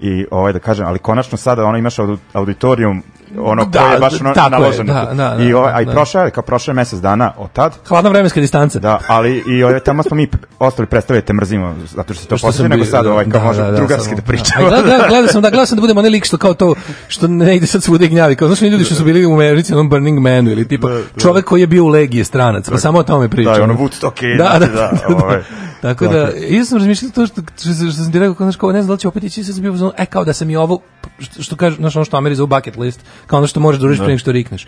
i ovaj da kažem, ali konačno sada ono imaš auditorium ono Da, koje je baš ono tako je, naloženo. da, da, da, I ovaj, a i da. prošao je, kao prošao je mesec dana od tad, Hladna vremenska distanca. da, ali i ovaj, tamo smo mi ostali predstavljate mrzimo, zato što se to sam nego sad ovaj, kao da, može da, da, drugarski samo- da pričamo. A gleda- gleda- Gledao sam da gledao sam da budemo onaj lik što kao to što ne ide sad svuda i gnjavi. Kao znaš oni ljudi što su bili u Americi onom Burning Manu ili tipa čovek koji je bio u legiji je stranac, pa samo o tome priča. Da, ono Woodstock i- Da, da, da, da, ovaj. Tako da, i sam razmišljao to što, što, što sam ti rekao, kao, kao, ne znam da li će opet ići, sad sam bio e, kao da sam i ovo, što, što kaže, znaš, ono što Ameri zove bucket list, kao ono što možeš da uradiš pre nego što rikneš.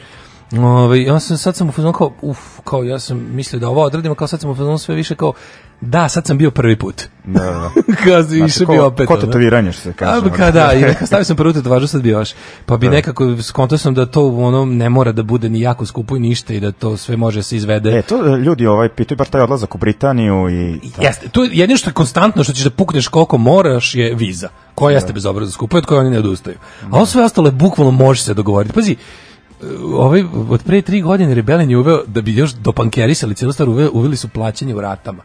Ove, ja sam, sad sam u fazonu kao, uf, kao ja sam mislio da ovo odradimo, kao sad sam u fazonu sve više kao, da, sad sam bio prvi put. Da, da. [LAUGHS] kao Znači, išao ko- bi opet. ko ono. tetoviranje, što se kaže, A, ka, da, i neka [LAUGHS] stavio sam prvu tetovažu, sad bi još. Pa bi nekako, skontao sam da to ono ne mora da bude ni jako skupo i ništa i da to sve može da se izvede. E, to e, ljudi ovaj, pitaju baš taj odlazak u Britaniju i... Jeste, to je jedino što je konstantno što ćeš da pukneš koliko moraš je viza. Koja jeste bezobrazno skupa i od koje oni ne odustaju. A ovo sve ostalo je bukvalno može se dogovoriti. Pazi, ovaj, od pre tri godine Rebelin je uveo, da bi još dopankerisali cijelu stvar, uveli, uveli su plaćanje u ratama.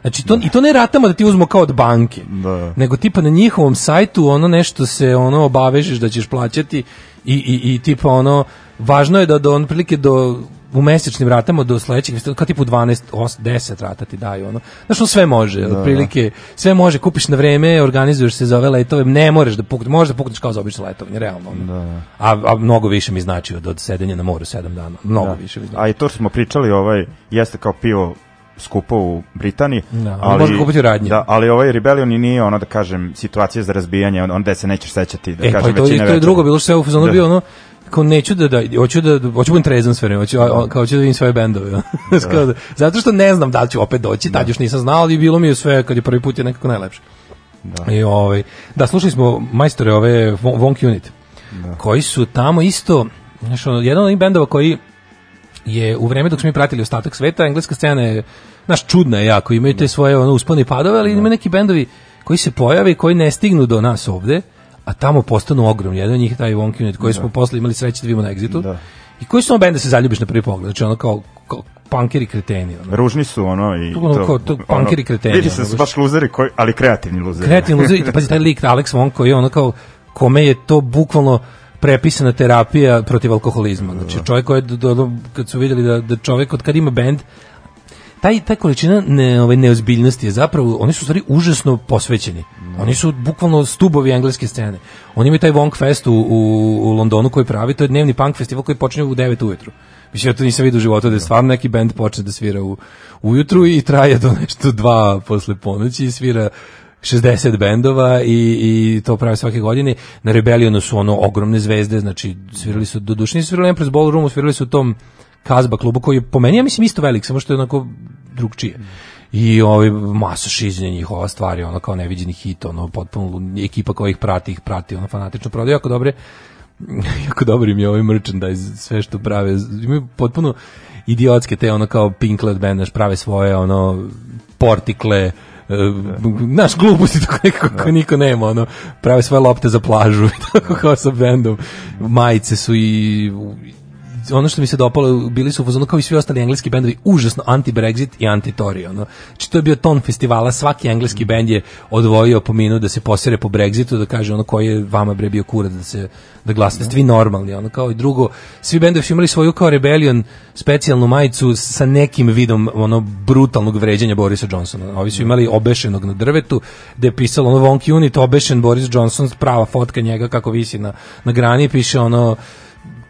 Znači, to, i to ne ratama da ti uzmu kao od banke, Da. nego tipa na njihovom sajtu ono nešto se ono obavežeš da ćeš plaćati i, i, i tipa ono, važno je da do on prilike do u mesečnim ratama do sledećeg kao tipu 12, 8, 10 rata ti daju ono. Znaš, ono sve može, otprilike, sve može, kupiš na vreme, organizuješ se za ove letove, ne možeš da pukneš, možeš da pukneš kao za obično letovanje, realno. Ono. A, a mnogo više mi znači od, od sedenja na moru 7 dana, mnogo više mi znači. A i to smo pričali, ovaj, jeste kao pivo skupo u Britaniji. Da, ali može kupiti u radnji. Da, ali ovaj Rebellion i nije ono da kažem situacija za razbijanje, on- onda se nećeš sećati da E, pa kažem i to, većine to je drugo, bilo je u fazonu Da. bio ono, kao neću da, da hoću da, hoću da budem trezan sve vreme, hoću, a- kao hoću da vidim svoje bendove. kao [LAUGHS] da- zato što ne znam da li ću opet doći, tad još nisam znao, ali bilo mi je sve, kad je prvi put je nekako najlepše. Da. I, ovaj, da, slušali smo majstore ove Von- Vonk Unit, koji su tamo isto, ono, jedan od onih bendova koji je u vreme dok smo mi pratili ostatak sveta, engleska scena je, znaš, čudna je jako, imaju te svoje ono, uspone i padove, ali ima neki bendovi koji se pojave i koji ne stignu do nas ovde, a tamo postanu ogromni. Jedan od njih je taj Wonky Unit koji smo posle imali sreće da vidimo na Exitu. Da. I koji su ono bende da se zaljubiš na prvi pogled, znači ono kao, kao punkeri kreteni. Ono. Ružni su ono i To ono kao- to punkeri kreteni, Vidi se ono, da baš. baš luzeri, koji, ali kreativni luzeri. Kreativni luzeri, [LAUGHS] pazi taj lik Alex Wong koji je ono kao kome je to bukvalno prepisana terapija protiv alkoholizma. Znači čovjek koji je do, do, kad su vidjeli da, da čovjek od kad ima bend taj taj količina ne ovaj neozbiljnosti je zapravo oni su stvari užasno posvećeni. Oni su bukvalno stubovi engleske scene. Oni imaju taj Wong Fest u, u, u Londonu koji pravi, to je dnevni punk festival koji počinje u 9 ujutru. Mislim, ja to nisam vidio u životu, da je stvarno neki bend počne da svira u, ujutru i traje do nešto dva posle ponoći i svira 60 bendova i, i to pravi svake godine. Na Rebellionu su ono ogromne zvezde, znači svirali su do duše, nisu svirali Empress Ballroomu, svirali su u tom Kazba klubu koji je po meni, ja mislim, isto velik, samo što je onako drugčije. I ovaj masa šizenja njihova stvari, ono kao neviđeni hit, ono potpuno ekipa koja ih prati, ih prati, ono fanatično prodaju jako dobre [LAUGHS] jako dobro im je ovaj merchandise, sve što prave, imaju potpuno idiotske te ono kao Pinklet band, znaš, prave svoje ono portikle, e, naš gluposti tako nekako niko nema, ono, prave svoje lopte za plažu, [LAUGHS] tako kao sa bendom, majice su i ono što mi se dopalo, bili su u fazonu kao i svi ostali engleski bendovi, užasno anti-Brexit i anti-Tory. Ono. Znači, to je bio ton festivala, svaki engleski bend je odvojio po minut da se posere po Brexitu, da kaže ono koji je vama bre bio kurac da se da glasate, ste vi normalni, ono kao i drugo, svi bendovi su imali svoju kao Rebellion specijalnu majicu sa nekim vidom ono brutalnog vređanja Borisa Johnsona. Ovi su imali obešenog na drvetu, gde je pisalo ono Wonky Unit, obešen Boris Johnson, prava fotka njega kako visi na, na grani, piše ono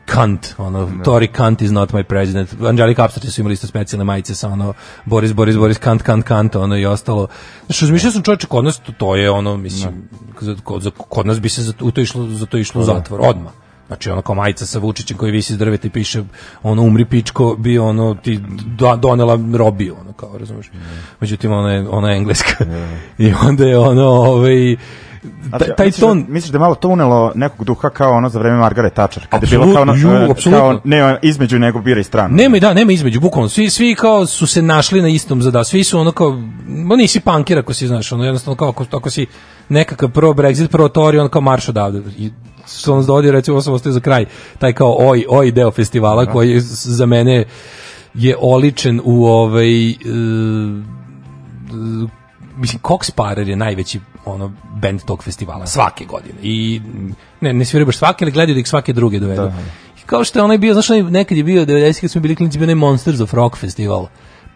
Kant, ono, Tory Kant is not my president. Angelica Upstart su imali isto specijalne majice sa ono, Boris, Boris, Boris, Kant, Kant, Kant, ono i ostalo. Znači, razmišljao sam čovječe, kod nas to, to je ono, mislim, za, kod, za, kod nas bi se za, u to išlo, za to išlo u zatvor, odmah. Znači ono kao majica sa Vučićem koji visi iz drveta i piše ono umri pičko bi ono ti do, donela robiju ono kao razumeš. Međutim ona je ona je engleska. [LAUGHS] I onda je ono ovaj Znači, taj, misliš ton Da, misliš da je malo to unelo nekog duha kao ono za vreme Margaret Thatcher, kada je bilo kao, ono, ju, kao ne, između nego bira i stranu. Nema i da, nema između, bukvalno. Svi, svi kao su se našli na istom zada. Svi su ono kao, ma nisi pankir ako si, znaš, ono jednostavno kao ako, ako si nekakav pro Brexit, pro Tory, on kao marš odavde. I što nas dovodi, recimo, ovo sam za kraj, taj kao oj, oj deo festivala koji je za mene je oličen u ovaj e, mislim Cox Parer je najveći ono bend tog festivala svake godine i ne ne sviraju baš svake ali gledaju da ih svake druge dovedu. I kao što je onaj bio, znaš, onaj nekad je bio 90 kad smo bili klinci bio onaj Monsters of Rock festival.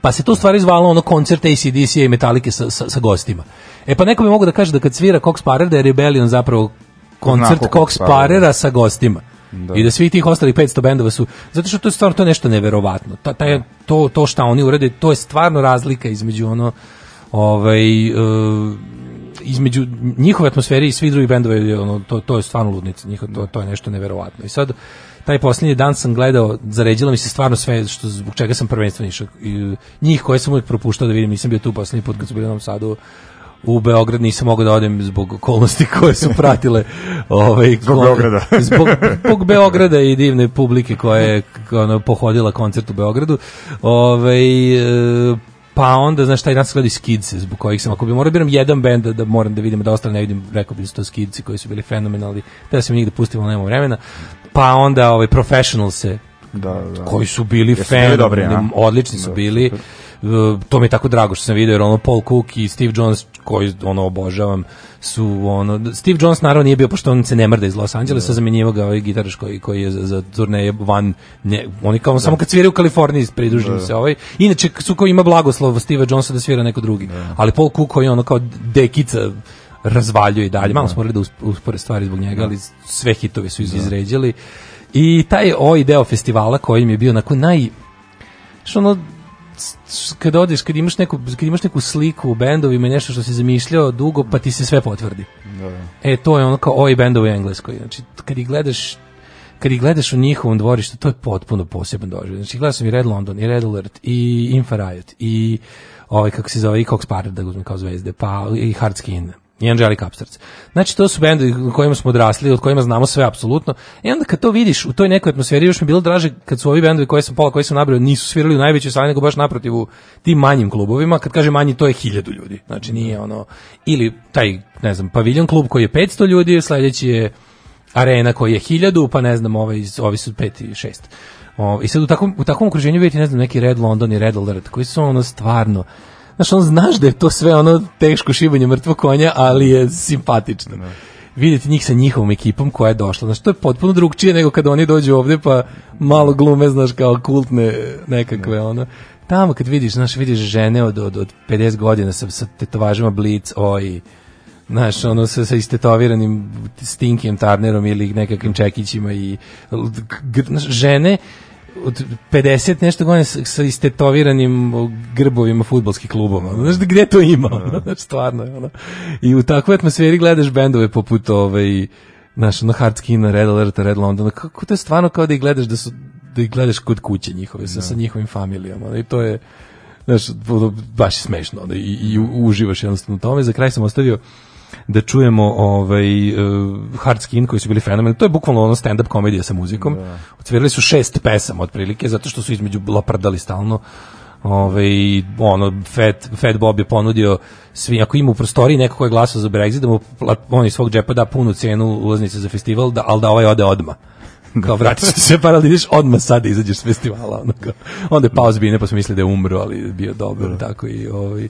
Pa se to stvari zvalo ono koncert ACDC i Metallica sa, sa, sa gostima. E pa neko bi mogao da kaže da kad svira Cox Parer da je Rebellion zapravo koncert Znako Cox Cox Parera. Sa gostima. I da svih tih ostalih 500 bendova su zato što to je stvarno to je nešto neverovatno. Ta, taj, to to šta oni urade, to je stvarno razlika između ono ovaj e, između njihove atmosfere i svih drugih bendova je ono to to je stvarno ludnica, njihovo to to je nešto neverovatno. I sad taj posljednji dan sam gledao, zaređilo mi se stvarno sve što zbog čega sam prvenstveno išao. I, njih koje sam uvijek propuštao da vidim, nisam bio tu posljednji put kad su bili u Novom Sadu u Beograd nisam mogao da odem zbog okolnosti [LAUGHS] koje su pratile ovaj Zbog Beograda. [LAUGHS] zbog, zbog Beograda i divne publike koja je ono, pohodila koncert u Beogradu. Ovaj e, pa onda, znaš, taj dan gledao i Skidse, zbog kojih sam, ako bi morao da biram jedan bend da, da moram da vidim, da ostale ne vidim, rekao bi da su to Skidsi koji su bili fenomenalni, da sam njih da pustimo, nema vremena. Pa onda ovaj Professionalse, Da, da. koji su bili fenomenalni, odlični su Da, bili. Uh, to mi je tako drago što sam video jer ono Paul Cook i Steve Jones koji ono obožavam su ono Steve Jones naravno nije bio pošto on se ne mrda iz Los Angelesa zamenjivao ga ovaj gitaraš koji koji je za, za turneje van nje, oni kao samo kad sviraju u Kaliforniji pridružuju se ovaj. Inače su kao ima blagoslov Steve Jonesa da svira neko drugi. Ali Paul Cook koji je ono kao dekica razvaljuje i dalje. Malo smo morali da usp- uspore stvari zbog njega ali sve hitove su iz, izređali i taj ovaj deo festivala koji mi je bio onako naj što ono kad odeš, kad imaš neku, kad imaš neku sliku u bendovima i nešto što si zamišljao dugo, pa ti se sve potvrdi. E, to je ono kao ovi bendovi u Engleskoj. Znači, kad ih gledaš kad ih gledaš u njihovom dvorištu, to je potpuno poseban doživljaj. Znači, gledao sam i Red London, i Red Alert, i Infrared, i ovaj, kako se zove, i Cox Parade, da uzmem kao zvezde, pa i Hard Skin, i Angelic Upstarts. Znači, to su bendovi u kojima smo odrasli, od kojima znamo sve apsolutno. I onda kad to vidiš u toj nekoj atmosferi, još mi bilo draže kad su ovi bendovi koje sam pola koji sam nabrao nisu svirali u najvećoj sali, nego baš naprotiv u tim manjim klubovima. Kad kaže manji, to je hiljadu ljudi. Znači, nije ono... Ili taj, ne znam, paviljon klub koji je 500 ljudi, sledeći je arena koji je 1000, pa ne znam, ovaj, ovi su 5 i 6. O, I sad u takvom, u takvom okruženju vidite, ne znam, neki Red London i Red Alert, koji su ono stvarno, znaš, on znaš da je to sve ono teško šibanje mrtvog konja, ali je simpatično. Vidite njih sa njihovom ekipom koja je došla. Znaš, to je potpuno drugčije nego kada oni dođu ovde pa malo glume, znaš, kao kultne nekakve, ono. Tamo kad vidiš, znaš, vidiš žene od, od, od 50 godina sa, sa tetovažima Blitz, oj, Znaš, ono sa, sa istetoviranim stinkijem Tarnerom ili nekakvim čekićima i znaš, žene od 50 nešto godina sa, sa istetoviranim grbovima fudbalskih klubova. Znaš, gde to ima? ono, Znaš, stvarno je ono. I u takvoj atmosferi gledaš bendove poput ovaj, znaš, ono Hard Skin, Red Alert, Red London. Kako to je stvarno kao da ih gledaš da su da ih gledaš kod kuće njihove, sa, sa njihovim familijama. ono, I to je znaš, baš smešno ono, i, i uživaš jednostavno u tome. Za kraj sam ostavio da čujemo ovaj uh, Hard Skin koji su bili fenomenalni. To je bukvalno ono stand up komedija sa muzikom. Odsvirali su šest pesama otprilike zato što su između laprdali stalno. Ovaj ono Fat Fat Bob je ponudio svi ako ima u prostoriji neko ko je glasao za Brexit da mu on iz svog džepa da punu cenu ulaznice za festival da al da ovaj ode odma. [LAUGHS] Kao vratiš se sve para da ideš odmah sad da izađeš s festivala. Ono kao. Onda je pao zbine pa smo mislili da je umro, ali je bio dobar. Tako i, ovaj,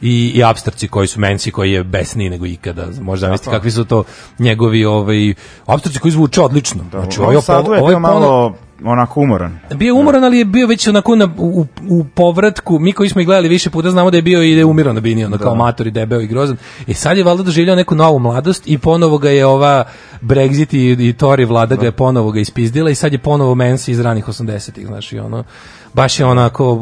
i, i Abstarci koji su menci koji je besniji nego ikada. Možda zamisliti kakvi su to njegovi ovaj, Abstarci koji zvuče odlično. Znači, U ovaj, je ovaj pono- malo onako umoran. bio je umoran, ali je bio već onako na, u, u povratku, mi koji smo ih gledali više puta znamo da je bio i da je umirao na bini, ono kao mator i debeo i grozan. I sad je valjda doživljao neku novu mladost i ponovo ga je ova Brexit i, i Tory vlada ga je ponovo ga ispizdila i sad je ponovo Mensi iz ranih 80-ih, znaš, i ono, baš je onako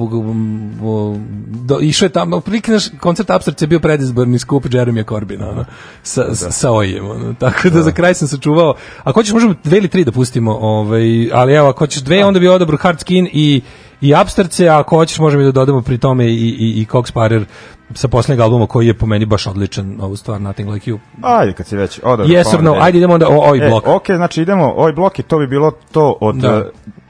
do, išao je tamo, prilike naš koncert Abstract je bio predizborni skup Jeremija Corbina, ono, sa, sa, sa ojem, ono, tako da za kraj sam sačuvao, ako hoćeš možemo dve ili tri da pustimo, ovaj, ali evo, ako hoćeš dve, onda bi odabro Hard Skin i i Abstrce, a ako hoćeš možemo i da dodamo pri tome i, i, i Cox Parer sa posljednjeg albuma koji je po meni baš odličan, ovu stvar Nothing Like You. Ajde, kad si već odao. Yes or no, ajde idemo onda o, ovaj E, blok. ok, znači idemo, ovaj blok i to bi bilo to od Da.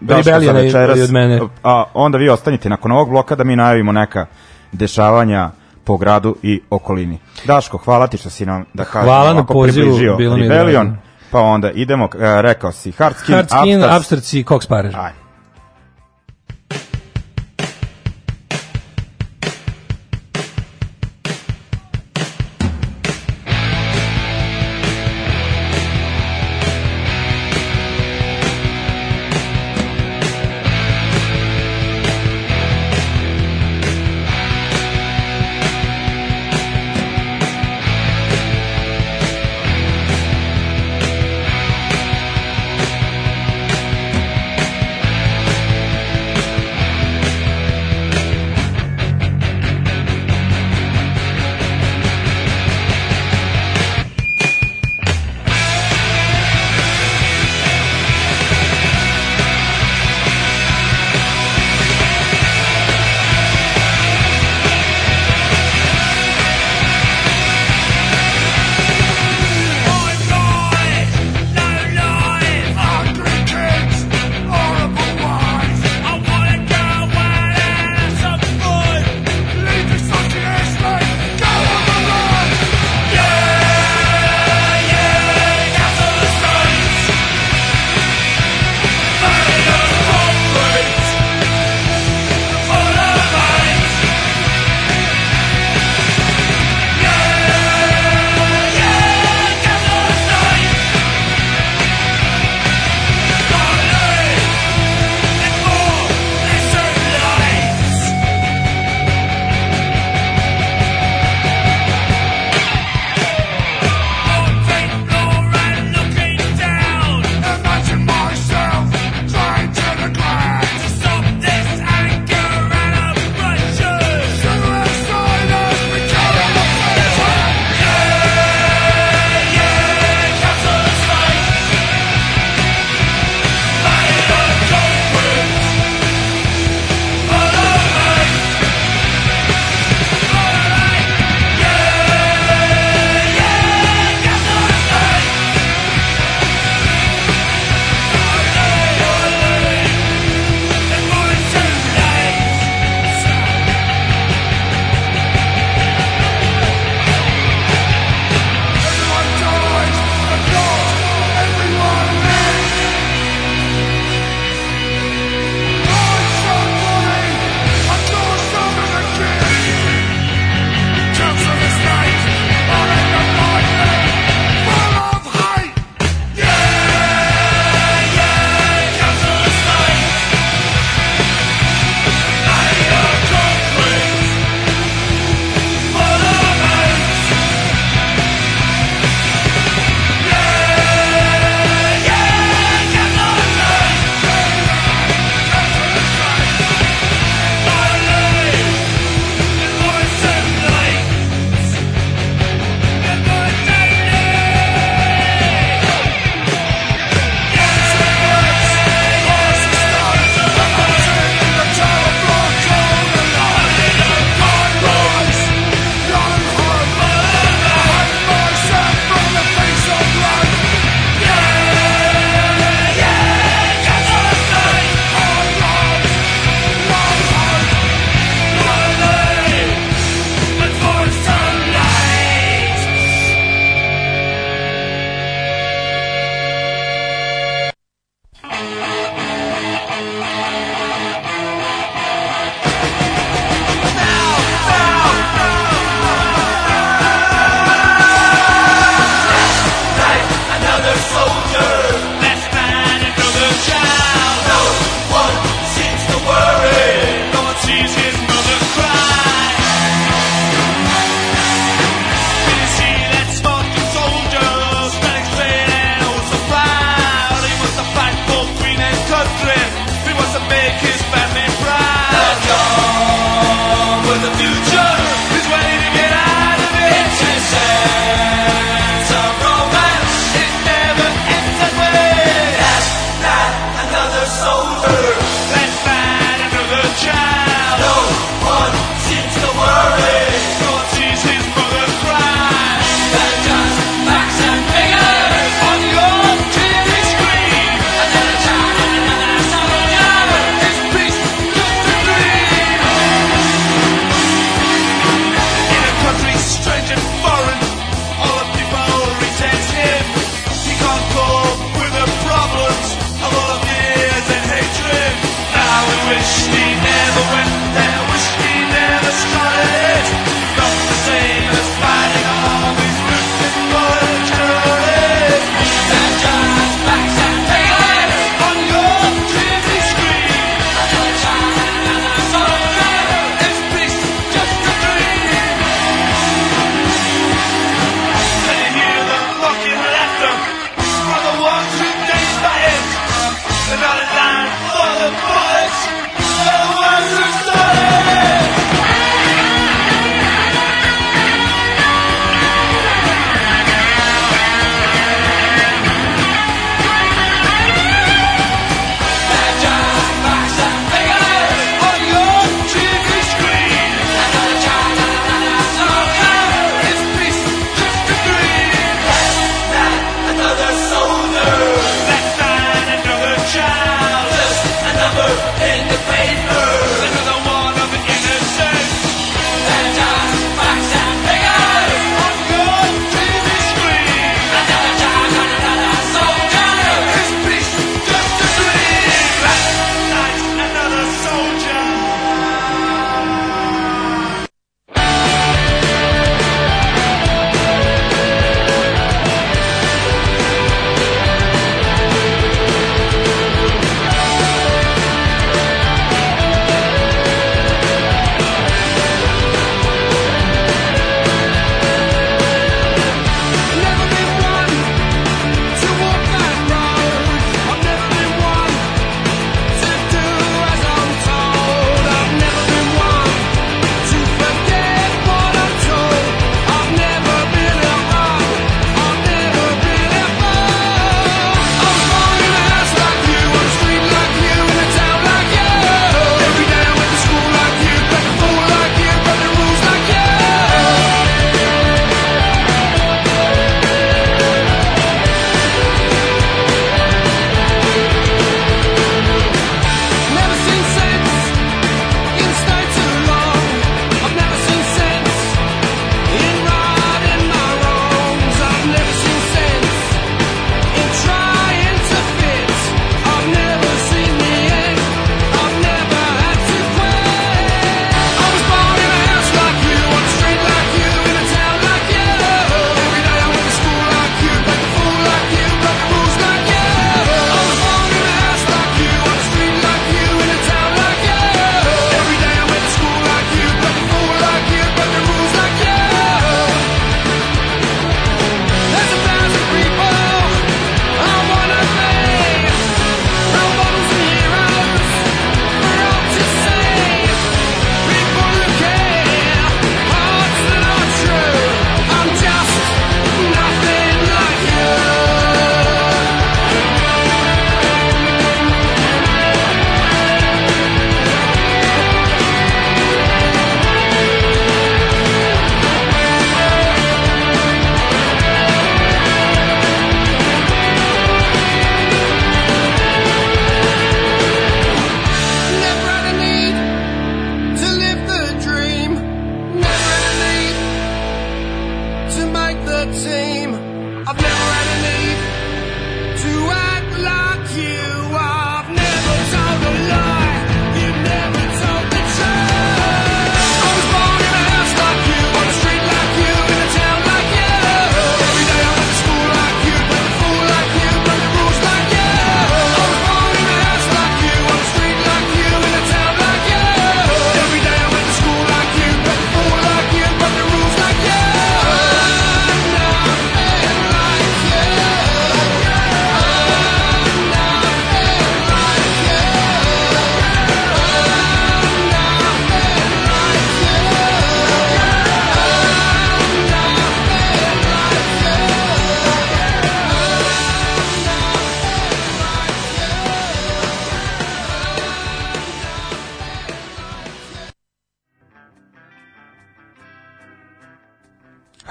Da. Za i- večeras. i od mene. A onda vi ostanite nakon ovog bloka da mi najavimo neka dešavanja po gradu i okolini. Daško, hvala ti što si nam da kažem Hvala na pozivu, bilo mi je. Pa onda idemo, e, rekao si, Hard Skin, Hard Skin, Upstarts. Abstract i. Ajde.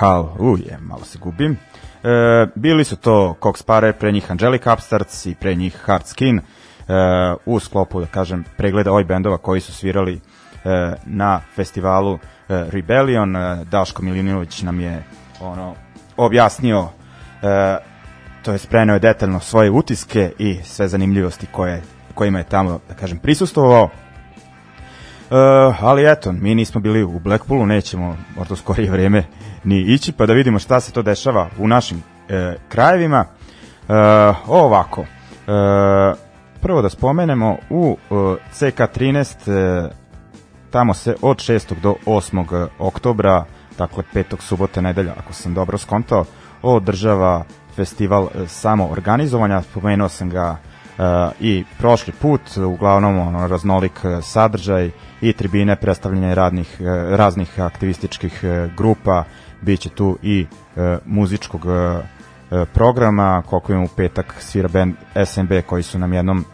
Hal, uje, malo se gubim. E, bili su to Cox Pare, pre njih Angelic Upstarts i pre njih Hard Skin, e, u sklopu, da kažem, pregleda ovih bendova koji su svirali e, na festivalu e, Rebellion. E, Daško Milinović nam je ono objasnio e, to je spremio je detaljno svoje utiske i sve zanimljivosti koje, kojima je tamo, da kažem, prisustovao. Uh, ali eto, mi nismo bili u Blackpoolu, nećemo možda skorije vreme ni ići, pa da vidimo šta se to dešava u našim e, krajevima. E, ovako, e, prvo da spomenemo, u e, CK13 e, tamo se od 6. do 8. oktobra, dakle petog subota nedelja, ako sam dobro skontao, održava festival e, samo organizovanja, spomenuo sam ga e, i prošli put, uglavnom ono, raznolik sadržaj i tribine predstavljanja radnih, e, raznih aktivističkih e, grupa, bit će tu i e, muzičkog programa, koliko imamo u petak svira band SMB koji su nam jednom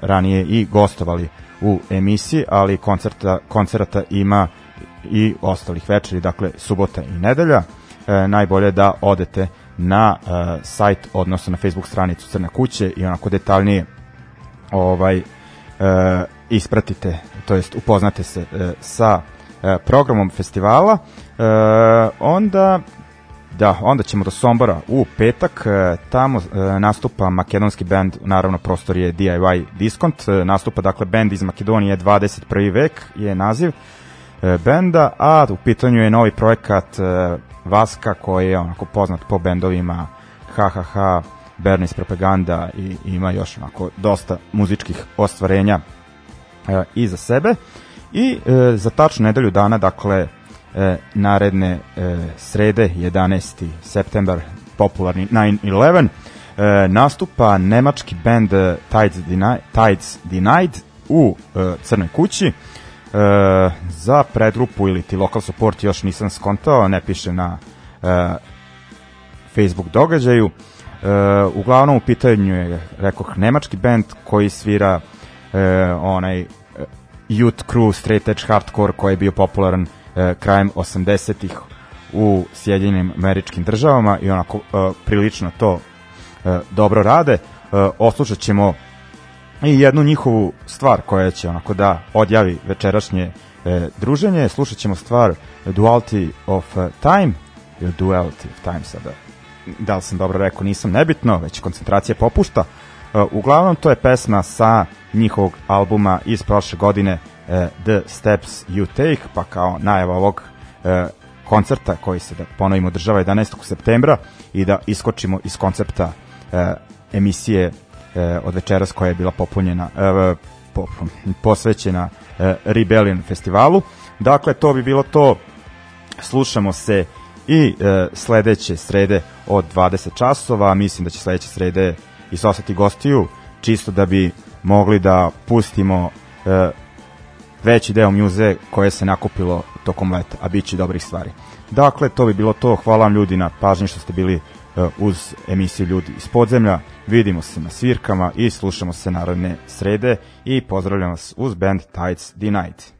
ranije i gostovali u emisiji, ali koncerta, koncerta ima i ostalih večeri, dakle subota i nedelja. E, najbolje je da odete na e, sajt, odnosno na Facebook stranicu Crne kuće i onako detaljnije ovaj ispratite, to jest upoznate se e, sa e, programom festivala. E, onda Da, onda ćemo do Sombora u petak, e, tamo e, nastupa makedonski band, naravno prostor je DIY Discount, e, nastupa dakle band iz Makedonije 21. vek je naziv e, benda, a u pitanju je novi projekat e, Vaska koji je onako poznat po bendovima HHH, Bernis Propaganda i ima još onako dosta muzičkih ostvarenja e, iza sebe i e, za tačno nedelju dana dakle e, naredne e, srede 11. septembar popularni 9-11 e, nastupa nemački band Tides, Denied, Tides Denied u e, Crnoj kući e, za predgrupu ili ti lokal support još nisam skontao, ne piše na e, Facebook događaju. E, uglavnom u pitanju je, rekoh, nemački band koji svira e, onaj e, youth crew, straight edge hardcore koji je bio popularan e, krajem 80-ih u Sjedinjenim američkim državama i onako e, prilično to e, dobro rade. E, oslušat ćemo i jednu njihovu stvar koja će onako da odjavi večerašnje e, druženje. Slušat ćemo stvar Duality of Time ili Duality of Time sada. Da li sam dobro rekao, nisam nebitno, već koncentracija popušta. E, uglavnom to je pesma sa njihovog albuma iz prošle godine e, The Steps You Take, pa kao najava ovog e, koncerta koji se da ponovimo održava 11. septembra i da iskočimo iz koncepta emisije od večeras koja je bila popunjena po, posvećena Rebellion festivalu. Dakle, to bi bilo to. Slušamo se i e, sledeće srede od 20 časova. Mislim da će sledeće srede i sosati gostiju, čisto da bi mogli da pustimo e, veći deo mjuze koje se nakupilo tokom leta, a bit će dobrih stvari. Dakle, to bi bilo to. Hvala vam ljudi na pažnji što ste bili e, uz emisiju Ljudi iz podzemlja. Vidimo se na svirkama i slušamo se narodne srede i pozdravljam vas uz band Tides Denied. Duality